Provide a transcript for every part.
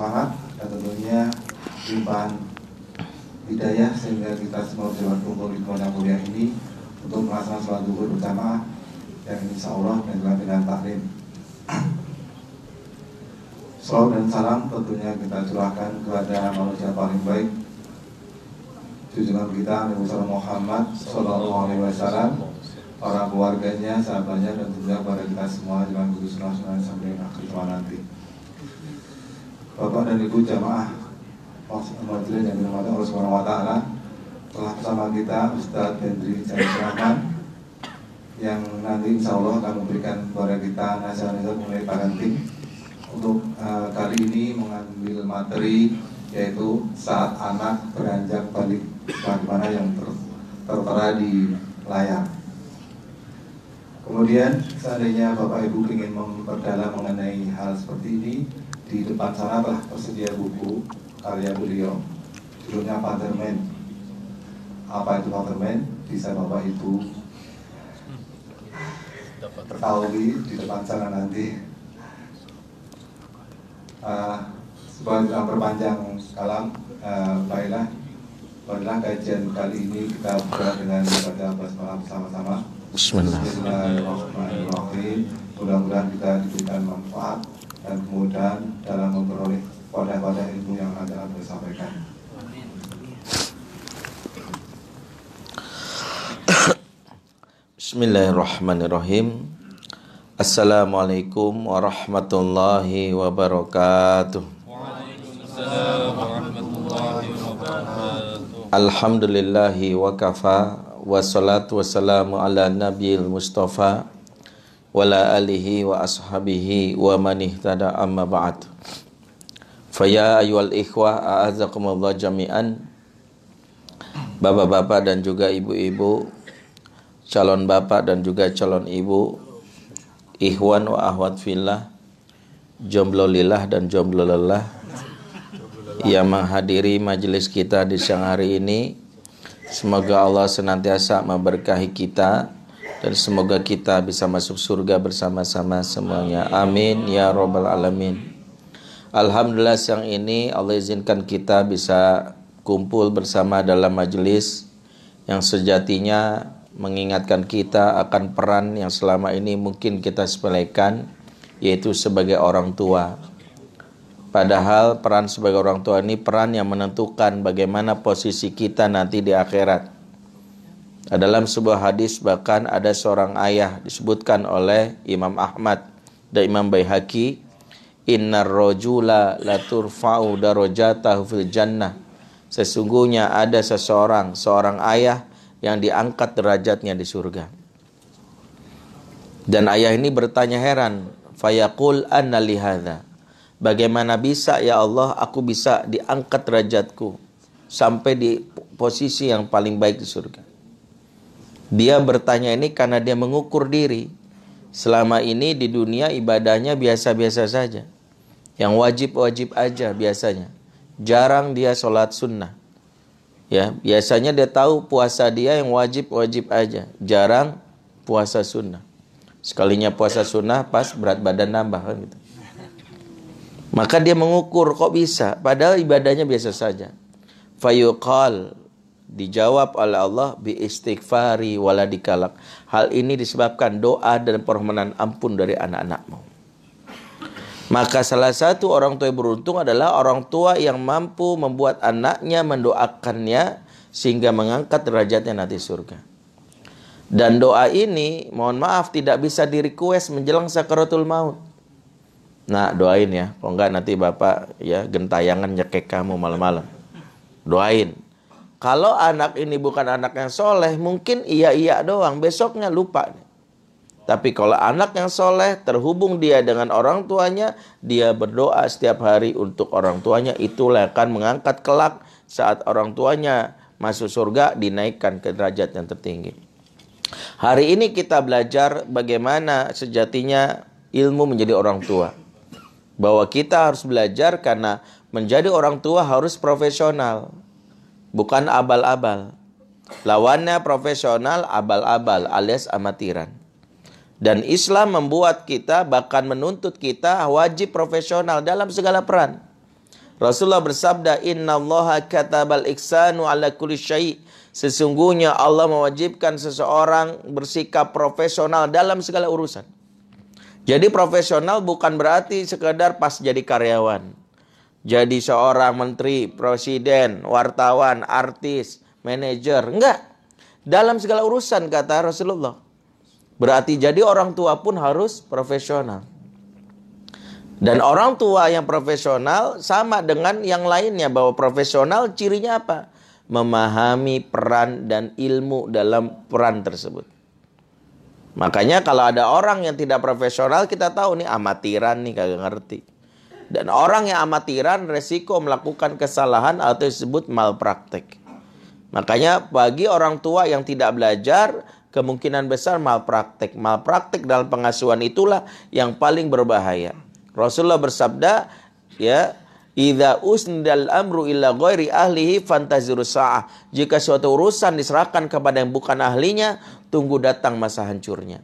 semangat dan tentunya limpahan hidayah sehingga kita semua bisa berkumpul di pondok kuliah ini untuk melaksanakan sholat duhur bersama yang insya Allah dengan dengan taklim. Salam dan salam tentunya kita curahkan kepada manusia paling baik junjungan kita Nabi Muhammad Sallallahu Alaihi Wasallam orang keluarganya, sahabatnya dan tentunya kepada kita semua dengan guru sunnah sampai akhir nanti. Bapak dan Ibu jamaah majelis yang dirahmati Allah Subhanahu Wa Taala telah bersama kita Ustadz Hendri Rahman yang nanti insya Allah akan memberikan kepada kita nasihat-nasihat mengenai parenting untuk uh, kali ini mengambil materi yaitu saat anak beranjak balik bagaimana yang ter, tertera di layar. Kemudian seandainya Bapak Ibu ingin memperdalam mengenai hal seperti ini, di depan sana telah tersedia buku karya beliau, judulnya Fatherman. Apa itu Fatherman? Bisa Bapak Ibu ketahui di depan sana nanti. Uh, sebuah tidak berpanjang kalam, uh, baiklah, baiklah kajian kali ini kita buka dengan baca basmalah bersama-sama. Bismillahirrahmanirrahim. Mudah-mudahan kita diberikan manfaat dan kemudahan dalam memperoleh pada-pada ilmu yang ada akan disampaikan. Bismillahirrahmanirrahim. Assalamualaikum warahmatullahi wabarakatuh. Alhamdulillahi wa kafa Wassalatu wassalamu ala nabiyil mustafa Wala alihi wa ashabihi wa manih tada amma ba'd Faya ayual ikhwah a'azakumullah jami'an Bapak-bapak dan juga ibu-ibu Calon bapak dan juga calon ibu Ikhwan wa ahwat fillah Jomblo lillah dan jomblo lelah yang menghadiri majelis kita di siang hari ini. Semoga Allah senantiasa memberkahi kita dan semoga kita bisa masuk surga bersama-sama semuanya. Amin ya robbal alamin. Alhamdulillah siang ini Allah izinkan kita bisa kumpul bersama dalam majelis yang sejatinya mengingatkan kita akan peran yang selama ini mungkin kita sepelekan yaitu sebagai orang tua Padahal peran sebagai orang tua ini peran yang menentukan bagaimana posisi kita nanti di akhirat. Dalam sebuah hadis bahkan ada seorang ayah disebutkan oleh Imam Ahmad dan Imam Baihaqi, Innar rojula la turfa'u darajatahu fil jannah. Sesungguhnya ada seseorang, seorang ayah yang diangkat derajatnya di surga. Dan ayah ini bertanya heran, fayaqul anna lihadha Bagaimana bisa ya Allah aku bisa diangkat derajatku sampai di posisi yang paling baik di surga. Dia bertanya ini karena dia mengukur diri. Selama ini di dunia ibadahnya biasa-biasa saja. Yang wajib-wajib aja biasanya. Jarang dia sholat sunnah. Ya, biasanya dia tahu puasa dia yang wajib-wajib aja. Jarang puasa sunnah. Sekalinya puasa sunnah pas berat badan nambah kan gitu. Maka dia mengukur kok bisa padahal ibadahnya biasa saja. Fayuqal dijawab oleh Allah bi istighfari waladikalak. Hal ini disebabkan doa dan permohonan ampun dari anak-anakmu. Maka salah satu orang tua yang beruntung adalah orang tua yang mampu membuat anaknya mendoakannya sehingga mengangkat derajatnya nanti surga. Dan doa ini mohon maaf tidak bisa di request menjelang sakaratul maut. Nah doain ya, kalau enggak nanti bapak ya gentayangan nyekek kamu malam-malam. Doain. Kalau anak ini bukan anak yang soleh, mungkin iya-iya doang, besoknya lupa. Tapi kalau anak yang soleh, terhubung dia dengan orang tuanya, dia berdoa setiap hari untuk orang tuanya, itulah akan mengangkat kelak saat orang tuanya masuk surga, dinaikkan ke derajat yang tertinggi. Hari ini kita belajar bagaimana sejatinya ilmu menjadi orang tua bahwa kita harus belajar karena menjadi orang tua harus profesional, bukan abal-abal. Lawannya profesional, abal-abal alias amatiran. Dan Islam membuat kita bahkan menuntut kita wajib profesional dalam segala peran. Rasulullah bersabda, Inna allaha katabal iksanu ala kulli syai' Sesungguhnya Allah mewajibkan seseorang bersikap profesional dalam segala urusan. Jadi profesional bukan berarti sekedar pas jadi karyawan. Jadi seorang menteri, presiden, wartawan, artis, manajer. Enggak. Dalam segala urusan kata Rasulullah. Berarti jadi orang tua pun harus profesional. Dan orang tua yang profesional sama dengan yang lainnya bahwa profesional cirinya apa? memahami peran dan ilmu dalam peran tersebut. Makanya kalau ada orang yang tidak profesional kita tahu nih amatiran nih kagak ngerti. Dan orang yang amatiran resiko melakukan kesalahan atau disebut malpraktek. Makanya bagi orang tua yang tidak belajar kemungkinan besar malpraktek. Malpraktek dalam pengasuhan itulah yang paling berbahaya. Rasulullah bersabda ya Idza usnidal amru illa ghairi ahlihi fantaziru sa'ah. Jika suatu urusan diserahkan kepada yang bukan ahlinya, tunggu datang masa hancurnya.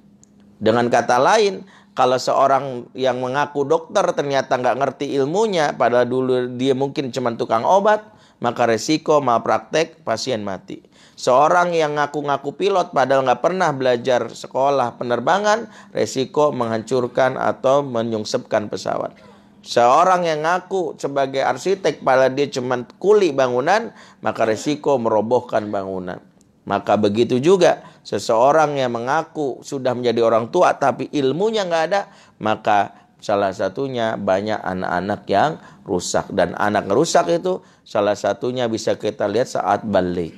Dengan kata lain, kalau seorang yang mengaku dokter ternyata nggak ngerti ilmunya, padahal dulu dia mungkin cuma tukang obat, maka resiko malpraktek pasien mati. Seorang yang ngaku-ngaku pilot padahal nggak pernah belajar sekolah penerbangan, resiko menghancurkan atau menyungsepkan pesawat. Seorang yang ngaku sebagai arsitek pada dia cuma kuli bangunan, maka resiko merobohkan bangunan. Maka begitu juga seseorang yang mengaku sudah menjadi orang tua tapi ilmunya nggak ada, maka salah satunya banyak anak-anak yang rusak dan anak rusak itu salah satunya bisa kita lihat saat balik.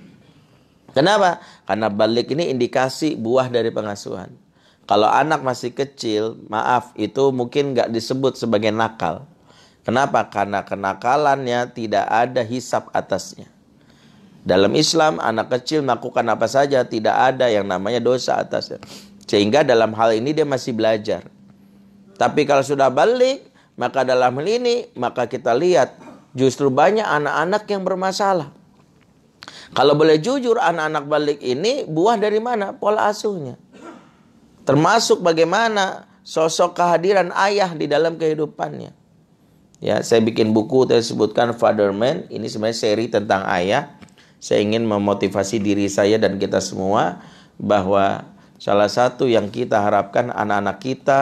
Kenapa? Karena balik ini indikasi buah dari pengasuhan. Kalau anak masih kecil, maaf, itu mungkin nggak disebut sebagai nakal. Kenapa? Karena kenakalannya tidak ada hisap atasnya. Dalam Islam, anak kecil melakukan apa saja, tidak ada yang namanya dosa atasnya. Sehingga dalam hal ini dia masih belajar. Tapi kalau sudah balik, maka dalam hal ini, maka kita lihat justru banyak anak-anak yang bermasalah. Kalau boleh jujur, anak-anak balik ini buah dari mana? Pola asuhnya. Termasuk bagaimana sosok kehadiran ayah di dalam kehidupannya. Ya, saya bikin buku saya sebutkan Father Man. Ini sebenarnya seri tentang ayah. Saya ingin memotivasi diri saya dan kita semua bahwa salah satu yang kita harapkan anak-anak kita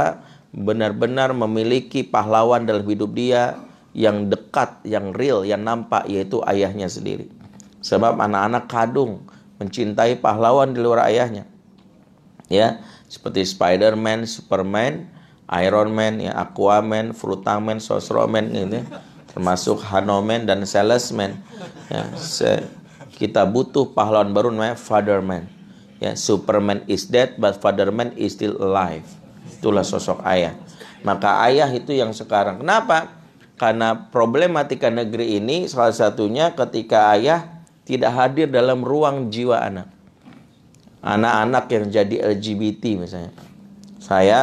benar-benar memiliki pahlawan dalam hidup dia yang dekat, yang real, yang nampak yaitu ayahnya sendiri. Sebab anak-anak kadung mencintai pahlawan di luar ayahnya. Ya, seperti Spider-Man, Superman, Iron Man, ya, Aquaman, Frutaman, Sosroman ini termasuk Hanoman dan Salesman. Ya, kita butuh pahlawan baru namanya Fatherman. Ya, Superman is dead but Fatherman is still alive. Itulah sosok ayah. Maka ayah itu yang sekarang. Kenapa? Karena problematika negeri ini salah satunya ketika ayah tidak hadir dalam ruang jiwa anak anak-anak yang jadi LGBT misalnya. Saya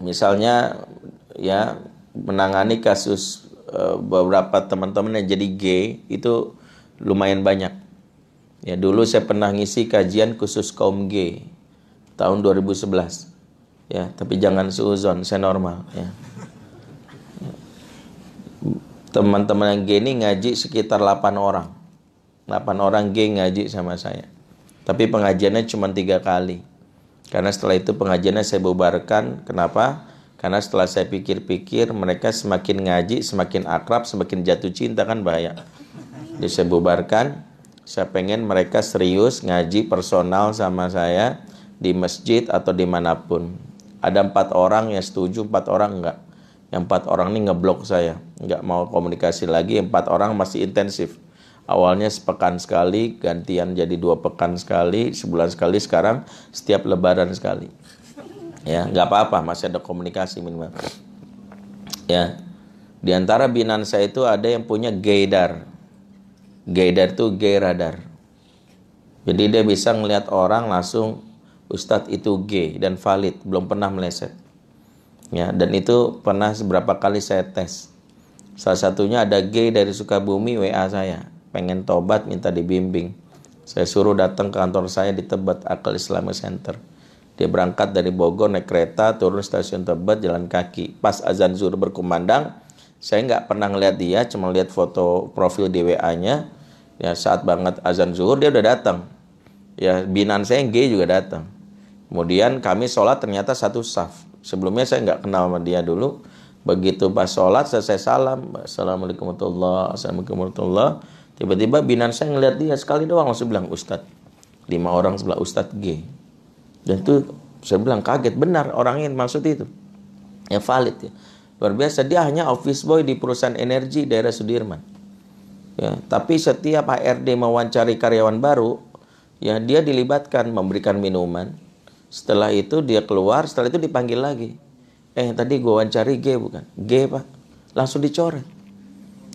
misalnya ya menangani kasus uh, beberapa teman-teman yang jadi gay itu lumayan banyak. Ya dulu saya pernah ngisi kajian khusus kaum gay tahun 2011. Ya, tapi jangan suuzon, saya normal ya. Teman-teman yang gay ini ngaji sekitar 8 orang. 8 orang gay ngaji sama saya. Tapi pengajiannya cuma tiga kali. Karena setelah itu pengajiannya saya bubarkan. Kenapa? Karena setelah saya pikir-pikir mereka semakin ngaji, semakin akrab, semakin jatuh cinta kan bahaya. Jadi saya bubarkan. Saya pengen mereka serius ngaji personal sama saya di masjid atau di mana pun. Ada empat orang yang setuju, empat orang enggak. Yang empat orang ini ngeblok saya, enggak mau komunikasi lagi. Empat orang masih intensif awalnya sepekan sekali, gantian jadi dua pekan sekali, sebulan sekali, sekarang setiap lebaran sekali. Ya, nggak apa-apa, masih ada komunikasi minimal. Ya, di antara binaan saya itu ada yang punya gaydar. Gaydar itu gay radar. Jadi dia bisa ngelihat orang langsung Ustadz itu gay dan valid, belum pernah meleset. Ya, dan itu pernah beberapa kali saya tes. Salah satunya ada gay dari Sukabumi WA saya pengen tobat minta dibimbing. Saya suruh datang ke kantor saya di Tebet Akal Islamic Center. Dia berangkat dari Bogor naik kereta, turun stasiun Tebet, jalan kaki. Pas azan zuhur berkumandang, Saya nggak pernah ngeliat dia, cuma lihat foto profil di WA-nya. Ya saat banget azan zuhur dia udah datang. Ya binan saya yang gay juga datang. Kemudian kami sholat ternyata satu saf. Sebelumnya saya nggak kenal sama dia dulu. Begitu pas sholat selesai salam, assalamualaikum warahmatullahi assalamualaikum warahmatullahi. Tiba-tiba binan saya ngeliat dia sekali doang langsung bilang Ustadz. Lima orang sebelah Ustadz gay. Dan itu saya bilang kaget benar orang ini maksud itu. Ya valid ya. Luar biasa dia hanya office boy di perusahaan energi daerah Sudirman. Ya, tapi setiap HRD mewawancari karyawan baru, ya dia dilibatkan memberikan minuman. Setelah itu dia keluar, setelah itu dipanggil lagi. Eh tadi gue wawancari G bukan? G pak. Langsung dicoret.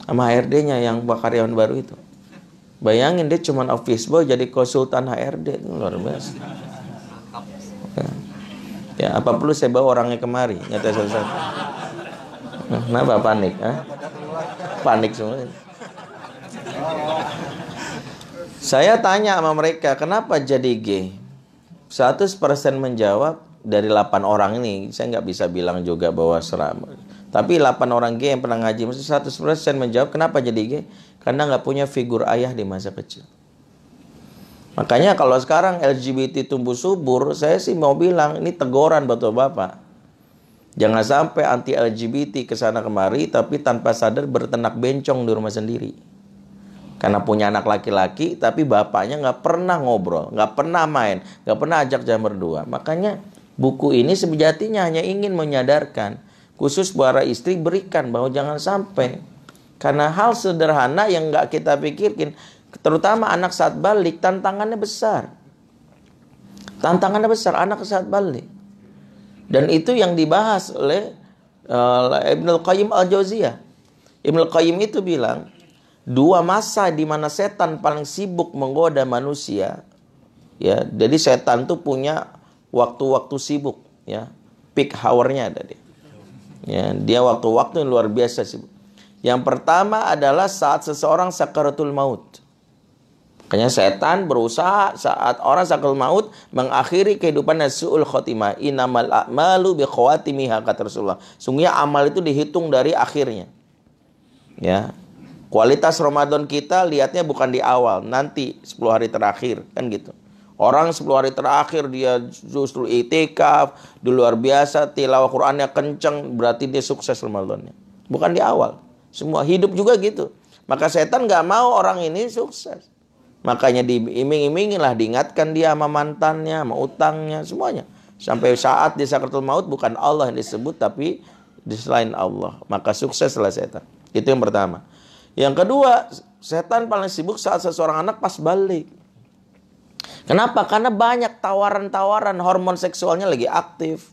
Sama HRD-nya yang karyawan baru itu. Bayangin dia cuma office boy jadi konsultan HRD. Luar biasa. Ya, ya apa perlu saya bawa orangnya kemari? Nyata satu-satu. Kenapa panik? Ah? Panik semua. Saya tanya sama mereka, kenapa jadi G? 100% menjawab dari 8 orang ini, saya nggak bisa bilang juga bahwa seram. Tapi 8 orang G yang pernah ngaji, mesti 100% menjawab kenapa jadi G? Karena nggak punya figur ayah di masa kecil. Makanya kalau sekarang LGBT tumbuh subur, saya sih mau bilang ini teguran buat bapak. Jangan sampai anti LGBT ke sana kemari tapi tanpa sadar bertenak bencong di rumah sendiri. Karena punya anak laki-laki tapi bapaknya nggak pernah ngobrol, nggak pernah main, nggak pernah ajak jam berdua. Makanya buku ini sejatinya hanya ingin menyadarkan khusus para istri berikan bahwa jangan sampai karena hal sederhana yang nggak kita pikirkan terutama anak saat balik tantangannya besar. Tantangannya besar anak saat balik. Dan itu yang dibahas oleh uh, Ibnu Qayyim Al-Jauziyah. Ibnu Qayyim itu bilang, dua masa di mana setan paling sibuk menggoda manusia. Ya, jadi setan tuh punya waktu-waktu sibuk, ya. Peak hour-nya ada dia. Ya, dia waktu-waktu yang luar biasa sibuk. Yang pertama adalah saat seseorang sakaratul maut. Makanya setan berusaha saat orang sakal maut mengakhiri kehidupan su'ul khotimah. Inamal a'malu bi khawatimiha kata Rasulullah. Sungguhnya amal itu dihitung dari akhirnya. Ya. Kualitas Ramadan kita lihatnya bukan di awal, nanti 10 hari terakhir kan gitu. Orang 10 hari terakhir dia justru itikaf, di luar biasa, tilawah Qur'annya kenceng, berarti dia sukses Ramadannya. Bukan di awal. Semua hidup juga gitu. Maka setan nggak mau orang ini sukses. Makanya diiming-imingin lah, diingatkan dia sama mantannya, sama utangnya, semuanya. Sampai saat di sakratul maut bukan Allah yang disebut tapi di selain Allah. Maka sukseslah setan. Itu yang pertama. Yang kedua, setan paling sibuk saat seseorang anak pas balik. Kenapa? Karena banyak tawaran-tawaran hormon seksualnya lagi aktif.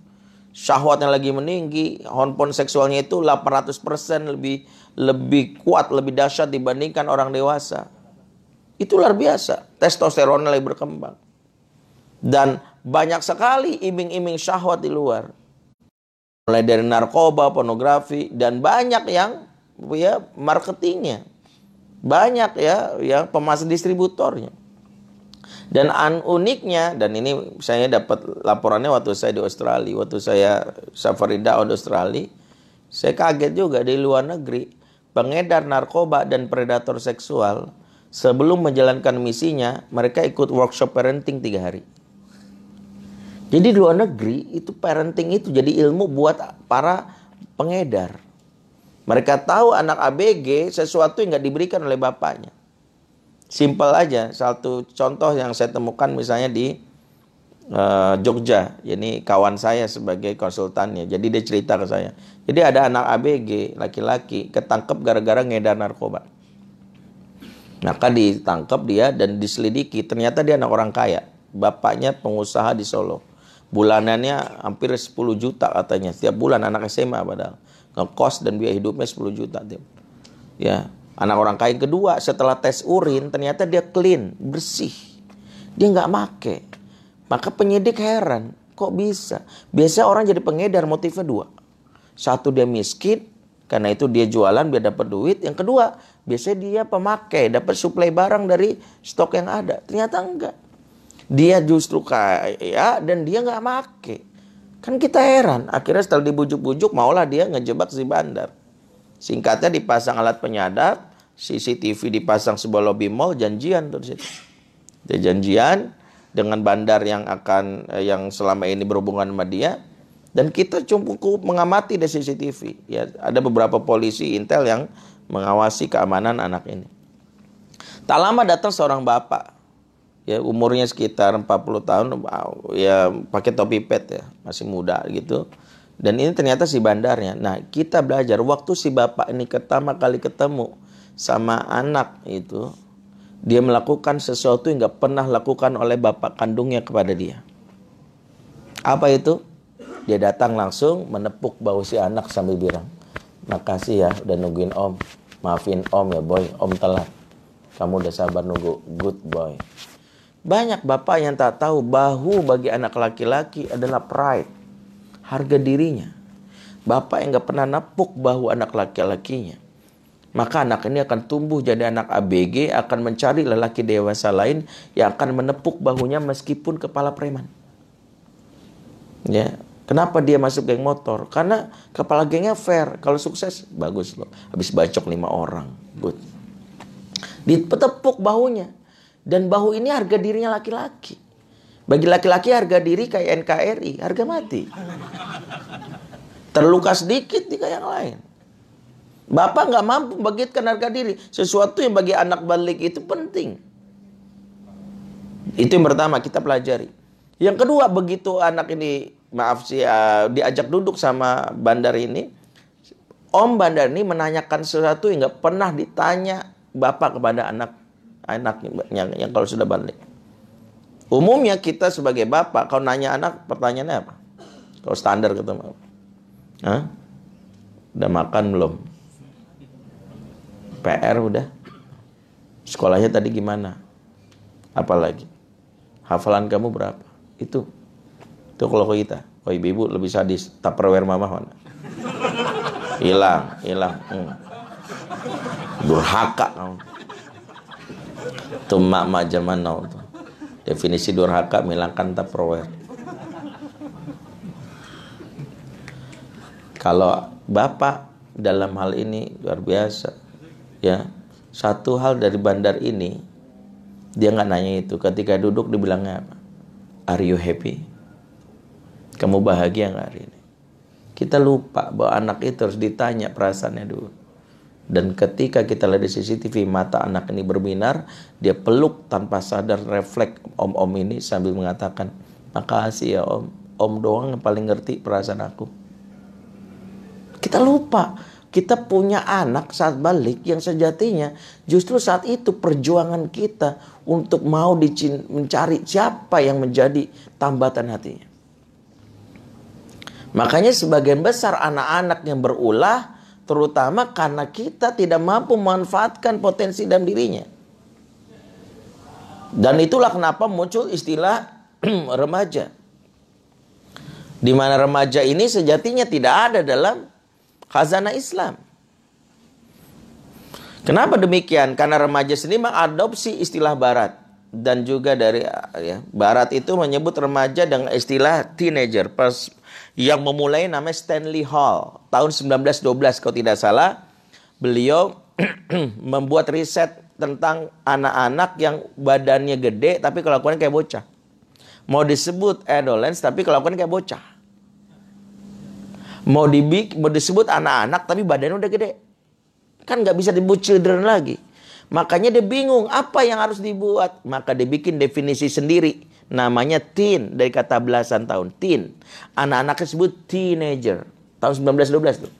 Syahwatnya lagi meninggi, hormon seksualnya itu 800% lebih lebih kuat, lebih dahsyat dibandingkan orang dewasa. Itu luar biasa. Testosteron lagi berkembang. Dan banyak sekali iming-iming syahwat di luar. Mulai dari narkoba, pornografi, dan banyak yang ya marketingnya. Banyak ya ya pemasok distributornya. Dan an uniknya dan ini saya dapat laporannya waktu saya di Australia, waktu saya safari di Australia, saya kaget juga di luar negeri pengedar narkoba dan predator seksual sebelum menjalankan misinya, mereka ikut workshop parenting tiga hari. Jadi di luar negeri itu parenting itu jadi ilmu buat para pengedar. Mereka tahu anak ABG sesuatu yang nggak diberikan oleh bapaknya. Simpel aja. Satu contoh yang saya temukan misalnya di uh, Jogja. Ini kawan saya sebagai konsultannya. Jadi dia cerita ke saya. Jadi ada anak ABG laki-laki ketangkep gara-gara ngedar narkoba. Maka ditangkap dia dan diselidiki. Ternyata dia anak orang kaya. Bapaknya pengusaha di Solo. Bulanannya hampir 10 juta katanya. Setiap bulan anak SMA padahal. Ngekos dan biaya hidupnya 10 juta. Ya, anak orang kaya kedua setelah tes urin ternyata dia clean, bersih. Dia nggak make. Maka penyidik heran, kok bisa? Biasa orang jadi pengedar motifnya dua. Satu dia miskin, karena itu dia jualan biar dapat duit. Yang kedua, biasanya dia pemakai, dapat suplai barang dari stok yang ada. Ternyata enggak. Dia justru kaya dan dia nggak make. Kan kita heran. Akhirnya setelah dibujuk-bujuk, maulah dia ngejebak si bandar. Singkatnya dipasang alat penyadap, CCTV dipasang sebuah lobby mall, janjian tuh situ. Dia janjian dengan bandar yang akan eh, yang selama ini berhubungan sama dia dan kita cukup mengamati dari CCTV. Ya, ada beberapa polisi intel yang mengawasi keamanan anak ini. Tak lama datang seorang bapak. Ya, umurnya sekitar 40 tahun ya pakai topi pet ya, masih muda gitu dan ini ternyata si bandarnya. Nah, kita belajar waktu si bapak ini pertama kali ketemu sama anak itu, dia melakukan sesuatu yang gak pernah lakukan oleh bapak kandungnya kepada dia. Apa itu? Dia datang langsung menepuk bahu si anak sambil bilang, makasih ya udah nungguin om. Maafin om ya boy, om telat. Kamu udah sabar nunggu, good boy. Banyak bapak yang tak tahu bahu bagi anak laki-laki adalah pride harga dirinya. Bapak yang gak pernah nepuk bahu anak laki-lakinya. Maka anak ini akan tumbuh jadi anak ABG, akan mencari lelaki dewasa lain yang akan menepuk bahunya meskipun kepala preman. Ya, Kenapa dia masuk geng motor? Karena kepala gengnya fair. Kalau sukses, bagus loh. Habis bacok lima orang. Good. Ditepuk bahunya. Dan bahu ini harga dirinya laki-laki. Bagi laki-laki harga diri kayak NKRI, harga mati. Terluka sedikit di yang lain. Bapak nggak mampu bagitkan harga diri. Sesuatu yang bagi anak balik itu penting. Itu yang pertama kita pelajari. Yang kedua begitu anak ini maaf sih uh, diajak duduk sama bandar ini, Om bandar ini menanyakan sesuatu yang nggak pernah ditanya bapak kepada anak anaknya yang, yang kalau sudah balik. Umumnya kita sebagai bapak, kalau nanya anak, pertanyaannya apa? Kalau standar ketemu. Hah? Udah makan belum? PR udah? Sekolahnya tadi gimana? Apalagi? Hafalan kamu berapa? Itu. Itu kalau kita. Kalau ibu-ibu lebih sadis. Tupperware mama mana? Hilang, hilang. Hmm. Durhaka kamu. Tuh mak-mak zaman now tuh. Definisi durhaka menghilangkan tupperware. Kalau bapak dalam hal ini luar biasa, ya satu hal dari bandar ini dia nggak nanya itu. Ketika duduk dibilangnya apa? Are you happy? Kamu bahagia nggak hari ini? Kita lupa bahwa anak itu harus ditanya perasaannya dulu. Dan ketika kita lihat di CCTV mata anak ini berbinar, dia peluk tanpa sadar refleks om-om ini sambil mengatakan, makasih ya om, om doang yang paling ngerti perasaan aku. Kita lupa, kita punya anak saat balik yang sejatinya justru saat itu perjuangan kita untuk mau mencari siapa yang menjadi tambatan hatinya. Makanya sebagian besar anak-anak yang berulah terutama karena kita tidak mampu memanfaatkan potensi dalam dirinya. Dan itulah kenapa muncul istilah remaja. Di mana remaja ini sejatinya tidak ada dalam khazanah Islam. Kenapa demikian? Karena remaja sendiri mengadopsi istilah barat dan juga dari ya, barat itu menyebut remaja dengan istilah teenager. Pas yang memulai namanya Stanley Hall tahun 1912 kalau tidak salah beliau membuat riset tentang anak-anak yang badannya gede tapi kelakuannya kayak bocah. Mau disebut adolescence tapi kelakuannya kayak bocah. Mau dibik mau disebut anak-anak tapi badannya udah gede. Kan nggak bisa disebut children lagi makanya dia bingung apa yang harus dibuat? Maka dia bikin definisi sendiri namanya teen dari kata belasan tahun. Teen. Anak-anak tersebut teenager. Tahun 1912 tuh.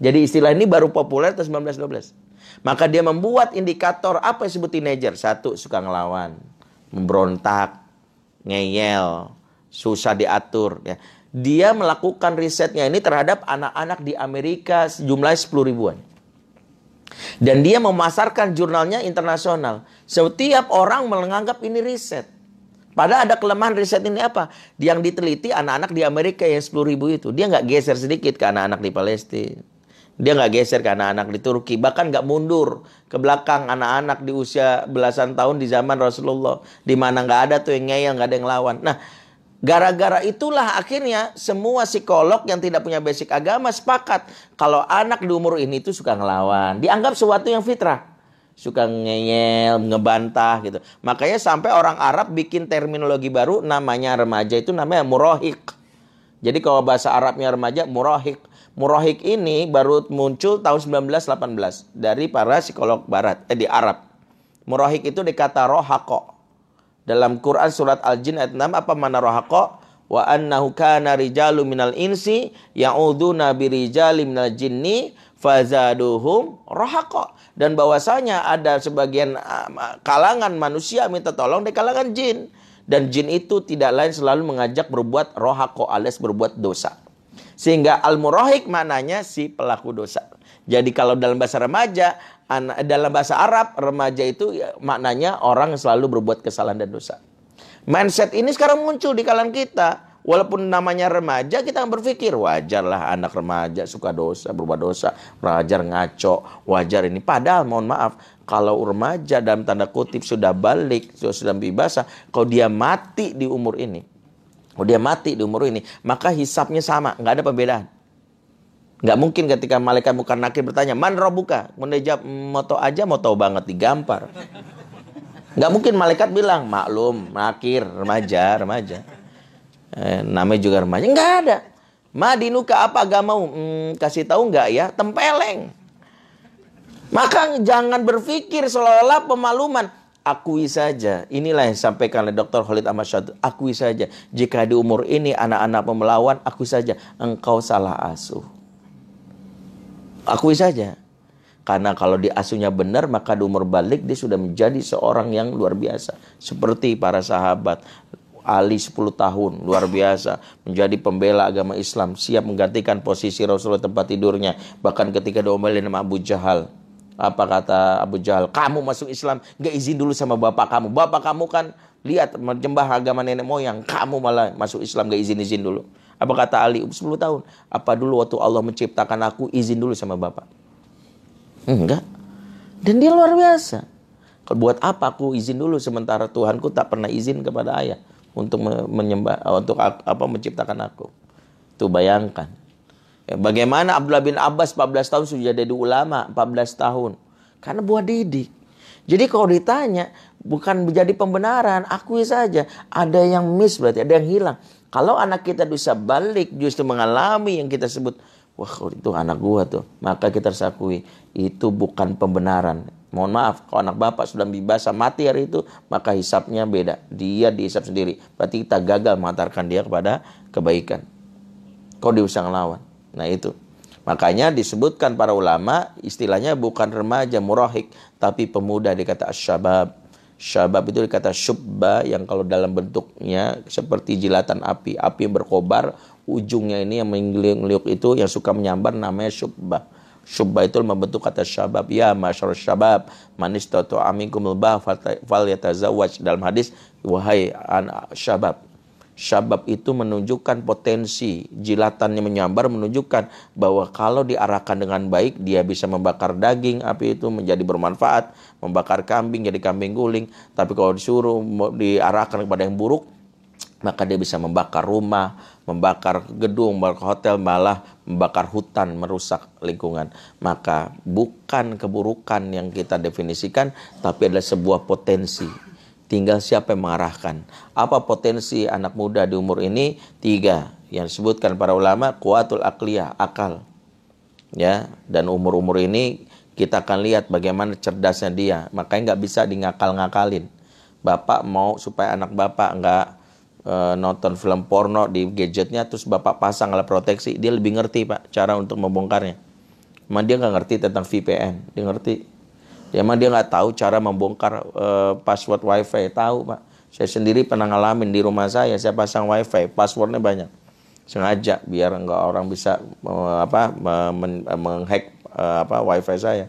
Jadi istilah ini baru populer tahun 1912 maka dia membuat indikator apa yang disebut teenager. Satu suka ngelawan memberontak ngeyel susah diatur ya. Dia melakukan risetnya ini terhadap anak-anak di Amerika jumlahnya 10 ribuan dan dia memasarkan jurnalnya internasional setiap orang menganggap ini riset Padahal ada kelemahan riset ini apa? Yang diteliti anak-anak di Amerika yang 10 ribu itu. Dia nggak geser sedikit ke anak-anak di Palestina. Dia nggak geser ke anak-anak di Turki. Bahkan nggak mundur ke belakang anak-anak di usia belasan tahun di zaman Rasulullah. Di mana nggak ada tuh yang ngeyel, nggak ada yang lawan. Nah, Gara-gara itulah akhirnya semua psikolog yang tidak punya basic agama sepakat kalau anak di umur ini itu suka ngelawan, dianggap sesuatu yang fitrah. Suka ngeyel, ngebantah gitu. Makanya sampai orang Arab bikin terminologi baru namanya remaja itu namanya murohik. Jadi kalau bahasa Arabnya remaja murohik. Murohik ini baru muncul tahun 1918 dari para psikolog barat eh, di Arab. Murohik itu dikata rohako dalam Quran surat Al-Jin ayat 6 apa mana rohako? Wa annahu kana rijalu minal insi ya'uduna birijali minal jinni fazaduhum rohako. Dan bahwasanya ada sebagian ah, kalangan manusia minta tolong di kalangan jin. Dan jin itu tidak lain selalu mengajak berbuat rohako alias berbuat dosa. Sehingga al-murahik maknanya si pelaku dosa. Jadi kalau dalam bahasa remaja dalam bahasa Arab remaja itu ya, maknanya orang yang selalu berbuat kesalahan dan dosa. Mindset ini sekarang muncul di kalangan kita. Walaupun namanya remaja kita berpikir wajarlah anak remaja suka dosa, berbuat dosa, wajar ngaco, wajar ini. Padahal mohon maaf, kalau remaja dalam tanda kutip sudah balik, sudah, bebas, kalau dia mati di umur ini, kalau dia mati di umur ini, maka hisapnya sama, nggak ada perbedaan. Nggak mungkin ketika malaikat bukan nakir bertanya, man robuka? Kemudian jawab, moto aja tahu banget digampar. Nggak mungkin malaikat bilang, maklum, nakir, remaja, remaja. Eh, namanya juga remaja. Nggak ada. Madinuka apa agamamu? Hmm, kasih tahu nggak ya? Tempeleng. Maka jangan berpikir seolah-olah pemaluman. Akui saja. Inilah yang disampaikan oleh Dr. Khalid Ahmad Syad. Akui saja. Jika di umur ini anak-anak pemelawan, akui saja. Engkau salah asuh. Akui saja. Karena kalau diasuhnya benar maka di umur balik dia sudah menjadi seorang yang luar biasa. Seperti para sahabat. Ali 10 tahun luar biasa menjadi pembela agama Islam siap menggantikan posisi Rasulullah tempat tidurnya bahkan ketika diomelin sama Abu Jahal apa kata Abu Jahal kamu masuk Islam gak izin dulu sama bapak kamu bapak kamu kan lihat menyembah agama nenek moyang kamu malah masuk Islam gak izin izin dulu apa kata Ali? 10 tahun. Apa dulu waktu Allah menciptakan aku izin dulu sama Bapak? Enggak. Dan dia luar biasa. Kalau buat apa aku izin dulu sementara Tuhanku tak pernah izin kepada ayah untuk menyembah untuk apa menciptakan aku. Tuh bayangkan. Ya, bagaimana Abdullah bin Abbas 14 tahun sudah jadi ulama 14 tahun. Karena buat didik. Jadi kalau ditanya bukan menjadi pembenaran, akui saja. Ada yang miss berarti, ada yang hilang. Kalau anak kita bisa balik justru mengalami yang kita sebut, wah itu anak gua tuh, maka kita harus akui itu bukan pembenaran. Mohon maaf, kalau anak bapak sudah bebas mati hari itu, maka hisapnya beda. Dia dihisap sendiri. Berarti kita gagal mengantarkan dia kepada kebaikan. Kau diusang lawan. Nah itu. Makanya disebutkan para ulama istilahnya bukan remaja murahik tapi pemuda dikata asyabab Syabab itu dikata syubba yang kalau dalam bentuknya seperti jilatan api. Api yang berkobar, ujungnya ini yang mengeliuk itu yang suka menyambar namanya syubba. Syubba itu membentuk kata syabab. Ya masyarakat syabab. Manis toto amikum lebah fal yatazawaj. Dalam hadis, wahai syabab Syabab itu menunjukkan potensi jilatannya menyambar menunjukkan bahwa kalau diarahkan dengan baik dia bisa membakar daging api itu menjadi bermanfaat. Membakar kambing jadi kambing guling. Tapi kalau disuruh diarahkan kepada yang buruk maka dia bisa membakar rumah membakar gedung membakar hotel malah membakar hutan merusak lingkungan. Maka bukan keburukan yang kita definisikan tapi adalah sebuah potensi Tinggal siapa yang mengarahkan. Apa potensi anak muda di umur ini? Tiga. Yang disebutkan para ulama, kuatul akliyah, akal. Ya, dan umur-umur ini kita akan lihat bagaimana cerdasnya dia. Makanya nggak bisa di ngakal-ngakalin. Bapak mau supaya anak bapak nggak e, nonton film porno di gadgetnya, terus bapak pasang alat proteksi, dia lebih ngerti pak cara untuk membongkarnya. Cuma dia nggak ngerti tentang VPN, dia ngerti Ya emang dia nggak tahu cara membongkar uh, password wifi. Tahu pak. Saya sendiri pernah ngalamin di rumah saya. Saya pasang wifi. Passwordnya banyak. Sengaja biar nggak orang bisa uh, apa menghack uh, wifi saya.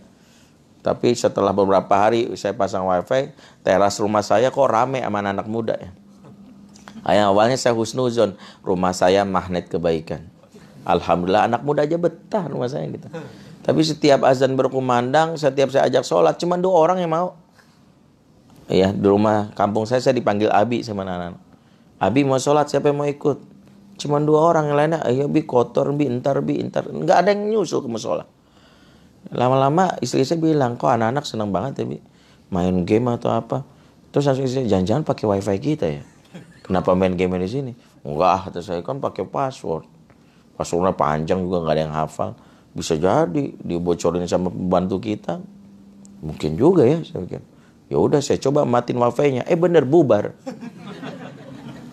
Tapi setelah beberapa hari saya pasang wifi, teras rumah saya kok rame sama anak, -anak muda ya. Ayah awalnya saya husnuzon, rumah saya magnet kebaikan. Alhamdulillah anak muda aja betah rumah saya gitu. Tapi setiap azan berkumandang, setiap saya ajak sholat, cuma dua orang yang mau. Ya, di rumah kampung saya, saya dipanggil Abi sama anak-anak. Abi mau sholat siapa yang mau ikut? Cuman dua orang yang lainnya, ayo bi kotor bi entar bi entar. Nggak ada yang nyusul ke musola. Lama-lama istri saya bilang, kok anak-anak senang banget ya bi main game atau apa. Terus langsung istri jangan-jangan pakai wifi kita ya. Kenapa main game di sini? Enggak, kata saya kan pakai password. Passwordnya panjang juga nggak ada yang hafal. Bisa jadi dibocorin sama pembantu kita. Mungkin juga ya, saya pikir. Ya udah saya coba matiin wifi-nya. Eh bener bubar.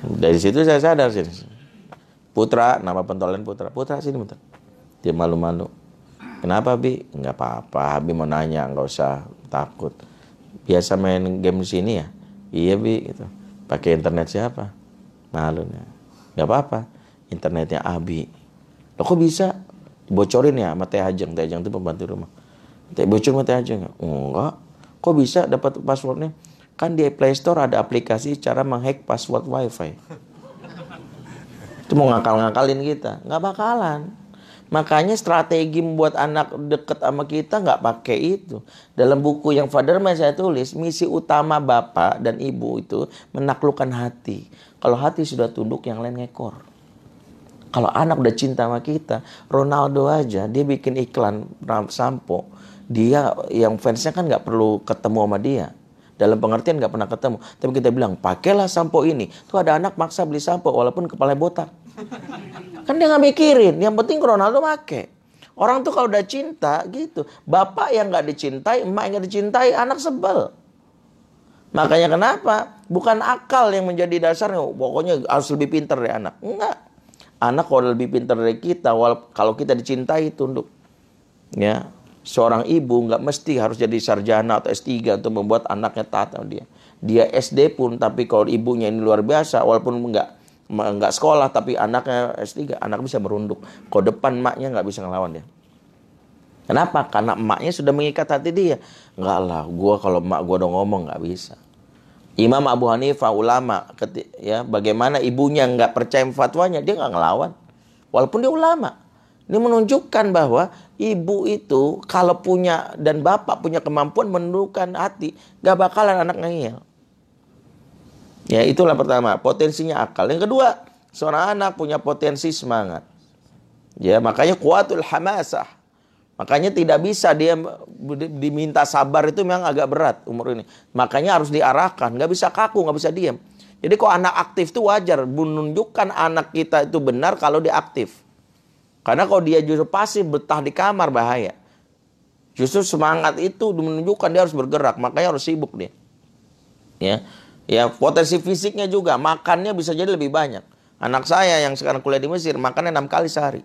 Dari situ saya sadar sih. Putra, nama pentolan Putra. Putra sini bentar. Dia malu-malu. Kenapa Bi? Enggak apa-apa, Bi mau nanya, nggak usah takut. Biasa main game di sini ya? Iya Bi, gitu. Pakai internet siapa? Malu. Nggak apa-apa, internetnya Abi. Lo kok bisa? Bocorin ya sama Teh Ajeng. Teh Ajeng itu pembantu rumah. Teh bocor sama Teh Ajeng? Enggak. Kok bisa dapat passwordnya? Kan di Play Store ada aplikasi cara menghack password WiFi. Itu mau ngakal-ngakalin kita. Nggak bakalan. Makanya strategi membuat anak deket sama kita nggak pakai itu. Dalam buku yang Father Man saya tulis, misi utama bapak dan ibu itu menaklukkan hati. Kalau hati sudah tunduk, yang lain ngekor. Kalau anak udah cinta sama kita, Ronaldo aja dia bikin iklan sampo, dia yang fansnya kan nggak perlu ketemu sama dia. Dalam pengertian nggak pernah ketemu. Tapi kita bilang, pakailah sampo ini. Tuh ada anak maksa beli sampo walaupun kepala botak. Kan dia nggak mikirin. Yang penting Ronaldo pakai. Orang tuh kalau udah cinta gitu. Bapak yang nggak dicintai, emak yang nggak dicintai, anak sebel. Makanya kenapa? Bukan akal yang menjadi dasarnya. Pokoknya harus lebih pintar dari anak. Enggak. Anak kalau lebih pintar dari kita, kalau kita dicintai tunduk. Ya, seorang ibu nggak mesti harus jadi sarjana atau S3 untuk membuat anaknya taat sama dia. Dia SD pun, tapi kalau ibunya ini luar biasa, walaupun nggak nggak sekolah, tapi anaknya S3, anak bisa merunduk. Kalau depan maknya nggak bisa ngelawan dia. Kenapa? Karena emaknya sudah mengikat hati dia. Enggak lah, gua kalau emak gua udah ngomong nggak bisa. Imam Abu Hanifah ulama, ya bagaimana ibunya nggak percaya fatwanya, dia nggak ngelawan. Walaupun dia ulama, ini menunjukkan bahwa ibu itu kalau punya dan bapak punya kemampuan menundukkan hati, gak bakalan anak ngeyel. Ya itulah pertama, potensinya akal. Yang kedua, seorang anak punya potensi semangat. Ya makanya kuatul hamasah. Makanya tidak bisa dia diminta sabar itu memang agak berat umur ini. Makanya harus diarahkan, nggak bisa kaku, nggak bisa diam. Jadi kok anak aktif itu wajar, menunjukkan anak kita itu benar kalau dia aktif. Karena kalau dia justru pasif betah di kamar bahaya. Justru semangat itu menunjukkan dia harus bergerak, makanya harus sibuk dia. Ya. Ya, potensi fisiknya juga, makannya bisa jadi lebih banyak. Anak saya yang sekarang kuliah di Mesir, makannya enam kali sehari.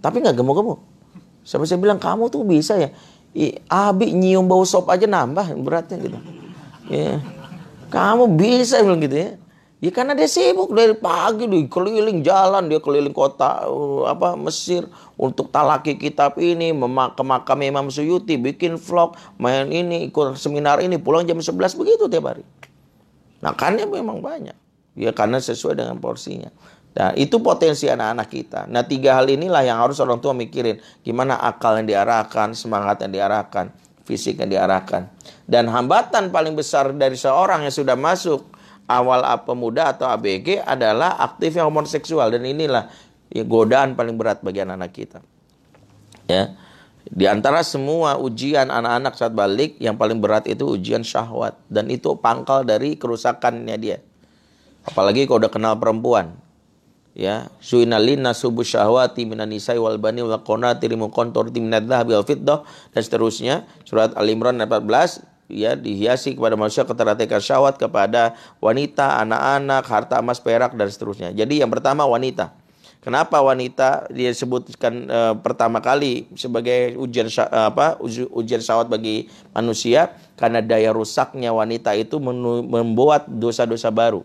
Tapi nggak gemuk-gemuk. Sampai saya bilang, kamu tuh bisa ya. I, abi nyium bau sop aja nambah beratnya gitu. Ya. Kamu bisa bilang gitu ya. Ya karena dia sibuk dari pagi dia keliling jalan, dia keliling kota uh, apa Mesir untuk talaki kitab ini, ke makam Imam Suyuti, bikin vlog, main ini, ikut seminar ini, pulang jam 11 begitu tiap hari. Nah, kan memang banyak. Ya karena sesuai dengan porsinya. Nah, itu potensi anak-anak kita. Nah, tiga hal inilah yang harus orang tua mikirin. Gimana akal yang diarahkan, semangat yang diarahkan, fisik yang diarahkan. Dan hambatan paling besar dari seorang yang sudah masuk awal pemuda atau ABG adalah aktifnya hormon seksual dan inilah ya, godaan paling berat bagi anak-anak kita. Ya. Di antara semua ujian anak-anak saat balik yang paling berat itu ujian syahwat dan itu pangkal dari kerusakannya dia. Apalagi kalau udah kenal perempuan. Ya, suinalina subuh syahwati minan nisai wal bani wal qanati dan seterusnya. Surat Al Imran 14 ya dihiasi kepada manusia ketertarikan syahwat kepada wanita, anak-anak, harta emas, perak dan seterusnya. Jadi yang pertama wanita. Kenapa wanita dia sebutkan e, pertama kali sebagai ujian e, apa ujian syahwat bagi manusia karena daya rusaknya wanita itu membuat dosa-dosa baru.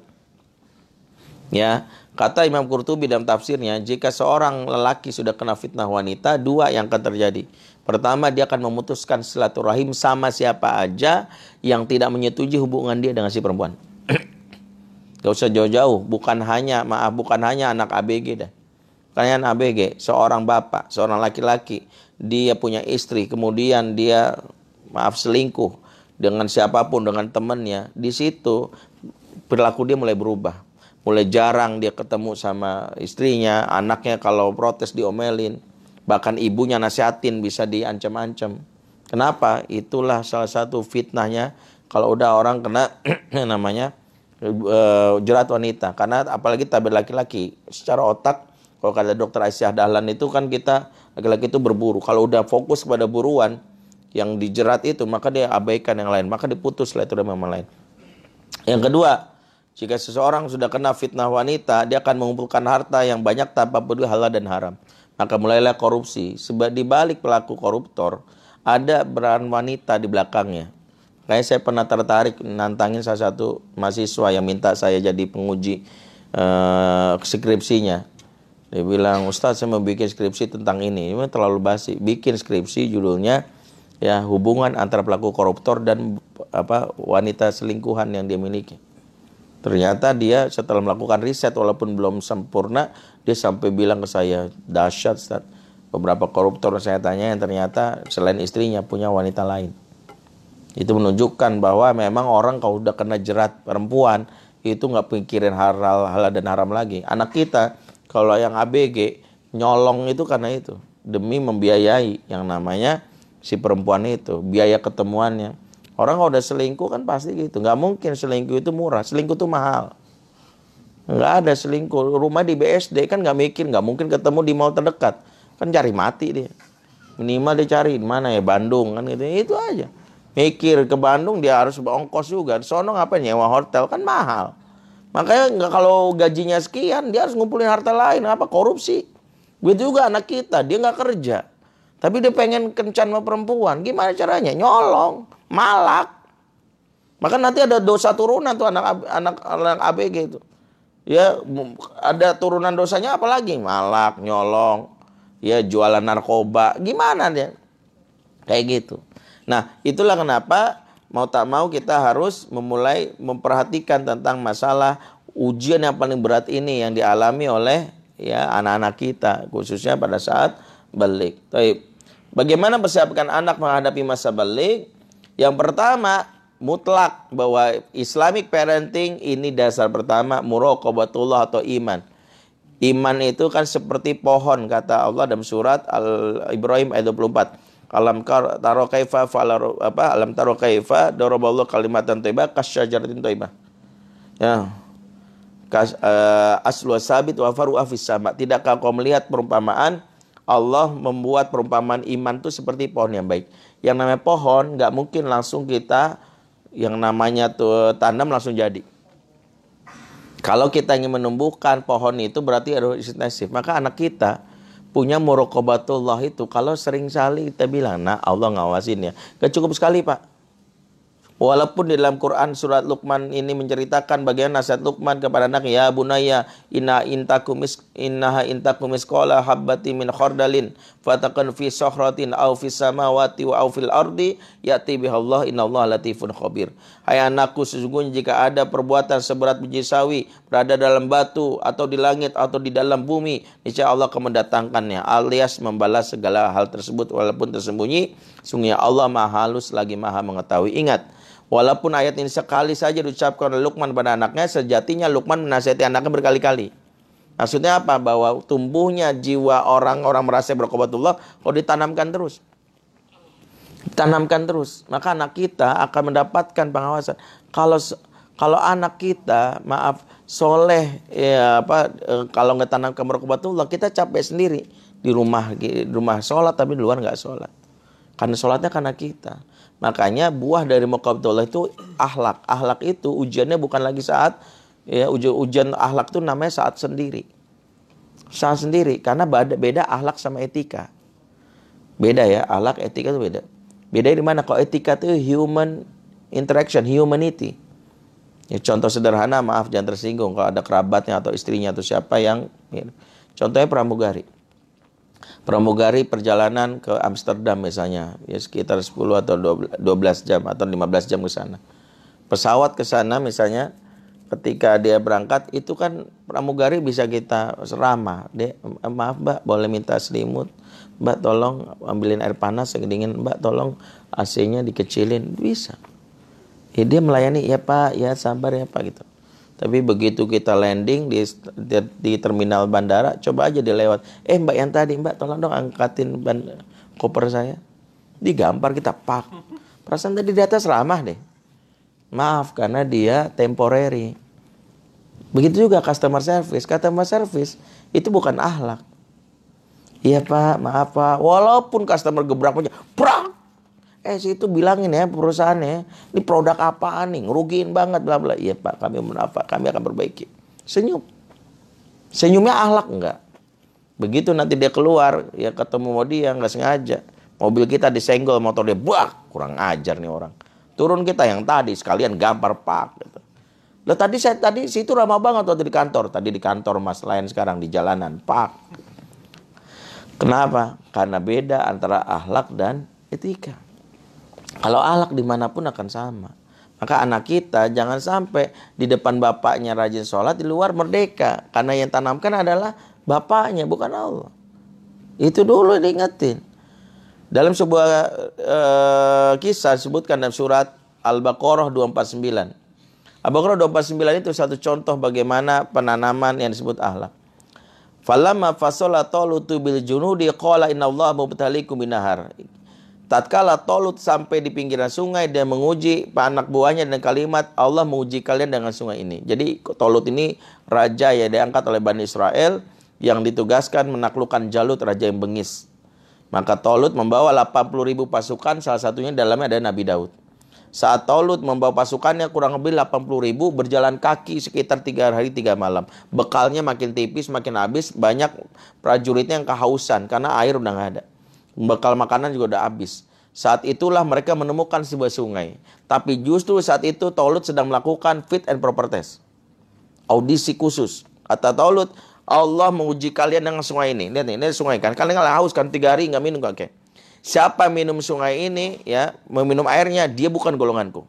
Ya, kata Imam Qurtubi dalam tafsirnya, jika seorang lelaki sudah kena fitnah wanita, dua yang akan terjadi. Pertama dia akan memutuskan silaturahim sama siapa aja yang tidak menyetujui hubungan dia dengan si perempuan. Gak usah jauh-jauh, bukan hanya maaf bukan hanya anak ABG dah. Bukan ABG, seorang bapak, seorang laki-laki, dia punya istri, kemudian dia maaf selingkuh dengan siapa pun, dengan temannya, di situ perilaku dia mulai berubah. Mulai jarang dia ketemu sama istrinya, anaknya kalau protes diomelin, bahkan ibunya nasihatin bisa diancam-ancam. Kenapa? Itulah salah satu fitnahnya kalau udah orang kena namanya uh, jerat wanita. Karena apalagi tabir laki-laki, secara otak kalau kata dokter Aisyah Dahlan itu kan kita laki-laki itu berburu. Kalau udah fokus pada buruan yang dijerat itu, maka dia abaikan yang lain, maka diputus lah itu yang lain. Yang kedua, jika seseorang sudah kena fitnah wanita, dia akan mengumpulkan harta yang banyak tanpa peduli halal dan haram. Maka mulailah korupsi. Sebab di balik pelaku koruptor, ada peran wanita di belakangnya. Kayak saya pernah tertarik nantangin salah satu mahasiswa yang minta saya jadi penguji uh, skripsinya. Dia bilang, Ustaz saya mau bikin skripsi tentang ini. Ini terlalu basi. Bikin skripsi judulnya ya hubungan antara pelaku koruptor dan apa wanita selingkuhan yang dia miliki. Ternyata dia setelah melakukan riset walaupun belum sempurna, dia sampai bilang ke saya, dahsyat Ustaz. Beberapa koruptor saya tanya yang ternyata selain istrinya punya wanita lain. Itu menunjukkan bahwa memang orang kalau udah kena jerat perempuan itu nggak pikirin halal, halal dan haram lagi. Anak kita kalau yang ABG nyolong itu karena itu demi membiayai yang namanya si perempuan itu biaya ketemuannya Orang kalau udah selingkuh kan pasti gitu. Nggak mungkin selingkuh itu murah. Selingkuh itu mahal. Nggak ada selingkuh. Rumah di BSD kan nggak mikir. Nggak mungkin ketemu di mall terdekat. Kan cari mati dia. Minimal dia cari di mana ya Bandung kan gitu. Itu aja. Mikir ke Bandung dia harus ongkos juga. Sono ngapain nyewa hotel kan mahal. Makanya nggak kalau gajinya sekian dia harus ngumpulin harta lain. Apa korupsi? Begitu juga anak kita dia nggak kerja. Tapi dia pengen kencan sama perempuan. Gimana caranya? Nyolong malak. Maka nanti ada dosa turunan tuh anak anak anak ABG itu. Ya ada turunan dosanya apalagi malak, nyolong, ya jualan narkoba, gimana dia? Kayak gitu. Nah, itulah kenapa mau tak mau kita harus memulai memperhatikan tentang masalah ujian yang paling berat ini yang dialami oleh ya anak-anak kita khususnya pada saat balik. Baik. Bagaimana persiapkan anak menghadapi masa balik? Yang pertama, mutlak bahwa Islamic parenting ini dasar pertama muraqabatullah atau iman. Iman itu kan seperti pohon kata Allah dalam surat Al Ibrahim ayat 24. Alam taro kaifa falar apa alam taro kaifa daraballahu kalimatan thayyibah kasyajaratin thayyibah. Ya. Kas, uh, aslu sabit wa faru afis sama. Tidakkah kau melihat perumpamaan Allah membuat perumpamaan iman itu seperti pohon yang baik yang namanya pohon nggak mungkin langsung kita yang namanya tuh tanam langsung jadi. Kalau kita ingin menumbuhkan pohon itu berarti harus intensif. Maka anak kita punya murokobatullah itu kalau sering kali kita bilang, nah Allah ngawasin ya. Gak cukup sekali pak. Walaupun di dalam Quran surat Luqman ini menceritakan bagian nasihat Luqman kepada anaknya, ya bunaya inna intakum innaha intakum misqala habbati min khardalin fatakan fi sohratin aw fi samawati wa aw fil ardi yati bihallah innallaha latifun khabir. Hai anakku sesungguhnya jika ada perbuatan seberat biji sawi berada dalam batu atau di langit atau di dalam bumi, niscaya Allah akan mendatangkannya alias membalas segala hal tersebut walaupun tersembunyi. Sungguh Allah Maha halus lagi Maha mengetahui. Ingat, Walaupun ayat ini sekali saja diucapkan oleh Lukman pada anaknya, sejatinya Lukman menasihati anaknya berkali-kali. Maksudnya apa? Bahwa tumbuhnya jiwa orang-orang merasa berkobatullah kalau ditanamkan terus. Ditanamkan terus. Maka anak kita akan mendapatkan pengawasan. Kalau kalau anak kita, maaf, soleh, ya apa, e, kalau nggak tanamkan berkobatullah, kita capek sendiri di rumah di rumah sholat tapi di luar nggak sholat. Karena sholatnya karena kita. Makanya buah dari muqabdullah itu ahlak. Ahlak itu ujiannya bukan lagi saat ya ujian, ujian ahlak itu namanya saat sendiri. Saat sendiri karena beda, beda ahlak sama etika. Beda ya, ahlak etika itu beda. Beda di mana? Kalau etika itu human interaction, humanity. Ya, contoh sederhana, maaf jangan tersinggung kalau ada kerabatnya atau istrinya atau siapa yang ya. contohnya pramugari pramugari perjalanan ke Amsterdam misalnya ya sekitar 10 atau 12 jam atau 15 jam ke sana. Pesawat ke sana misalnya ketika dia berangkat itu kan pramugari bisa kita ramah. Dia maaf Mbak, boleh minta selimut. Mbak tolong ambilin air panas yang dingin. Mbak tolong AC-nya dikecilin. Bisa. Ya, dia melayani ya Pak, ya sabar ya Pak gitu. Tapi begitu kita landing di, di, di terminal bandara, coba aja dilewat. Eh mbak yang tadi, mbak tolong dong angkatin ban, koper saya. Digampar kita pak. Perasaan tadi di atas ramah deh. Maaf karena dia temporary. Begitu juga customer service. Customer service itu bukan ahlak. Iya pak, maaf pak. Walaupun customer gebrak punya, prak. Eh situ bilangin ya perusahaannya, ini produk apaan nih, ngerugiin banget bla bla. Iya pak, kami menapa, kami akan perbaiki. Senyum. Senyumnya ahlak enggak? Begitu nanti dia keluar, ya ketemu dia nggak sengaja. Mobil kita disenggol, motor dia, buak, kurang ajar nih orang. Turun kita yang tadi sekalian gampar pak. Gitu. Loh tadi saya tadi situ ramah banget waktu di kantor. Tadi di kantor mas lain sekarang di jalanan pak. Kenapa? Karena beda antara ahlak dan etika. Kalau ahlak di mana pun akan sama. Maka anak kita jangan sampai di depan bapaknya rajin sholat, di luar merdeka. Karena yang tanamkan adalah bapaknya, bukan Allah. Itu dulu diingetin. Dalam sebuah uh, kisah disebutkan dalam surat Al-Baqarah 249. Al-Baqarah 249 itu satu contoh bagaimana penanaman yang disebut ahlak. Falamma fasola tolutu bil junudi qala inna Allah mubtalikum binahar. Tatkala Tolut sampai di pinggiran sungai dan menguji anak buahnya dan kalimat Allah menguji kalian dengan sungai ini. Jadi Tolut ini raja ya diangkat oleh Bani Israel yang ditugaskan menaklukkan Jalut raja yang bengis. Maka Tolut membawa 80 ribu pasukan salah satunya dalamnya ada Nabi Daud. Saat Tolut membawa pasukannya kurang lebih 80 ribu berjalan kaki sekitar tiga hari tiga malam. Bekalnya makin tipis, makin habis. Banyak prajuritnya yang kehausan karena air udah nggak ada. Bekal makanan juga udah habis. Saat itulah mereka menemukan sebuah sungai. Tapi justru saat itu Tolut sedang melakukan fit and proper test. Audisi khusus. Kata Tolut, Allah menguji kalian dengan sungai ini. Lihat nih, ini sungai kan. Kalian nggak haus kan tiga hari nggak minum oke. Okay. Siapa minum sungai ini ya, meminum airnya, dia bukan golonganku.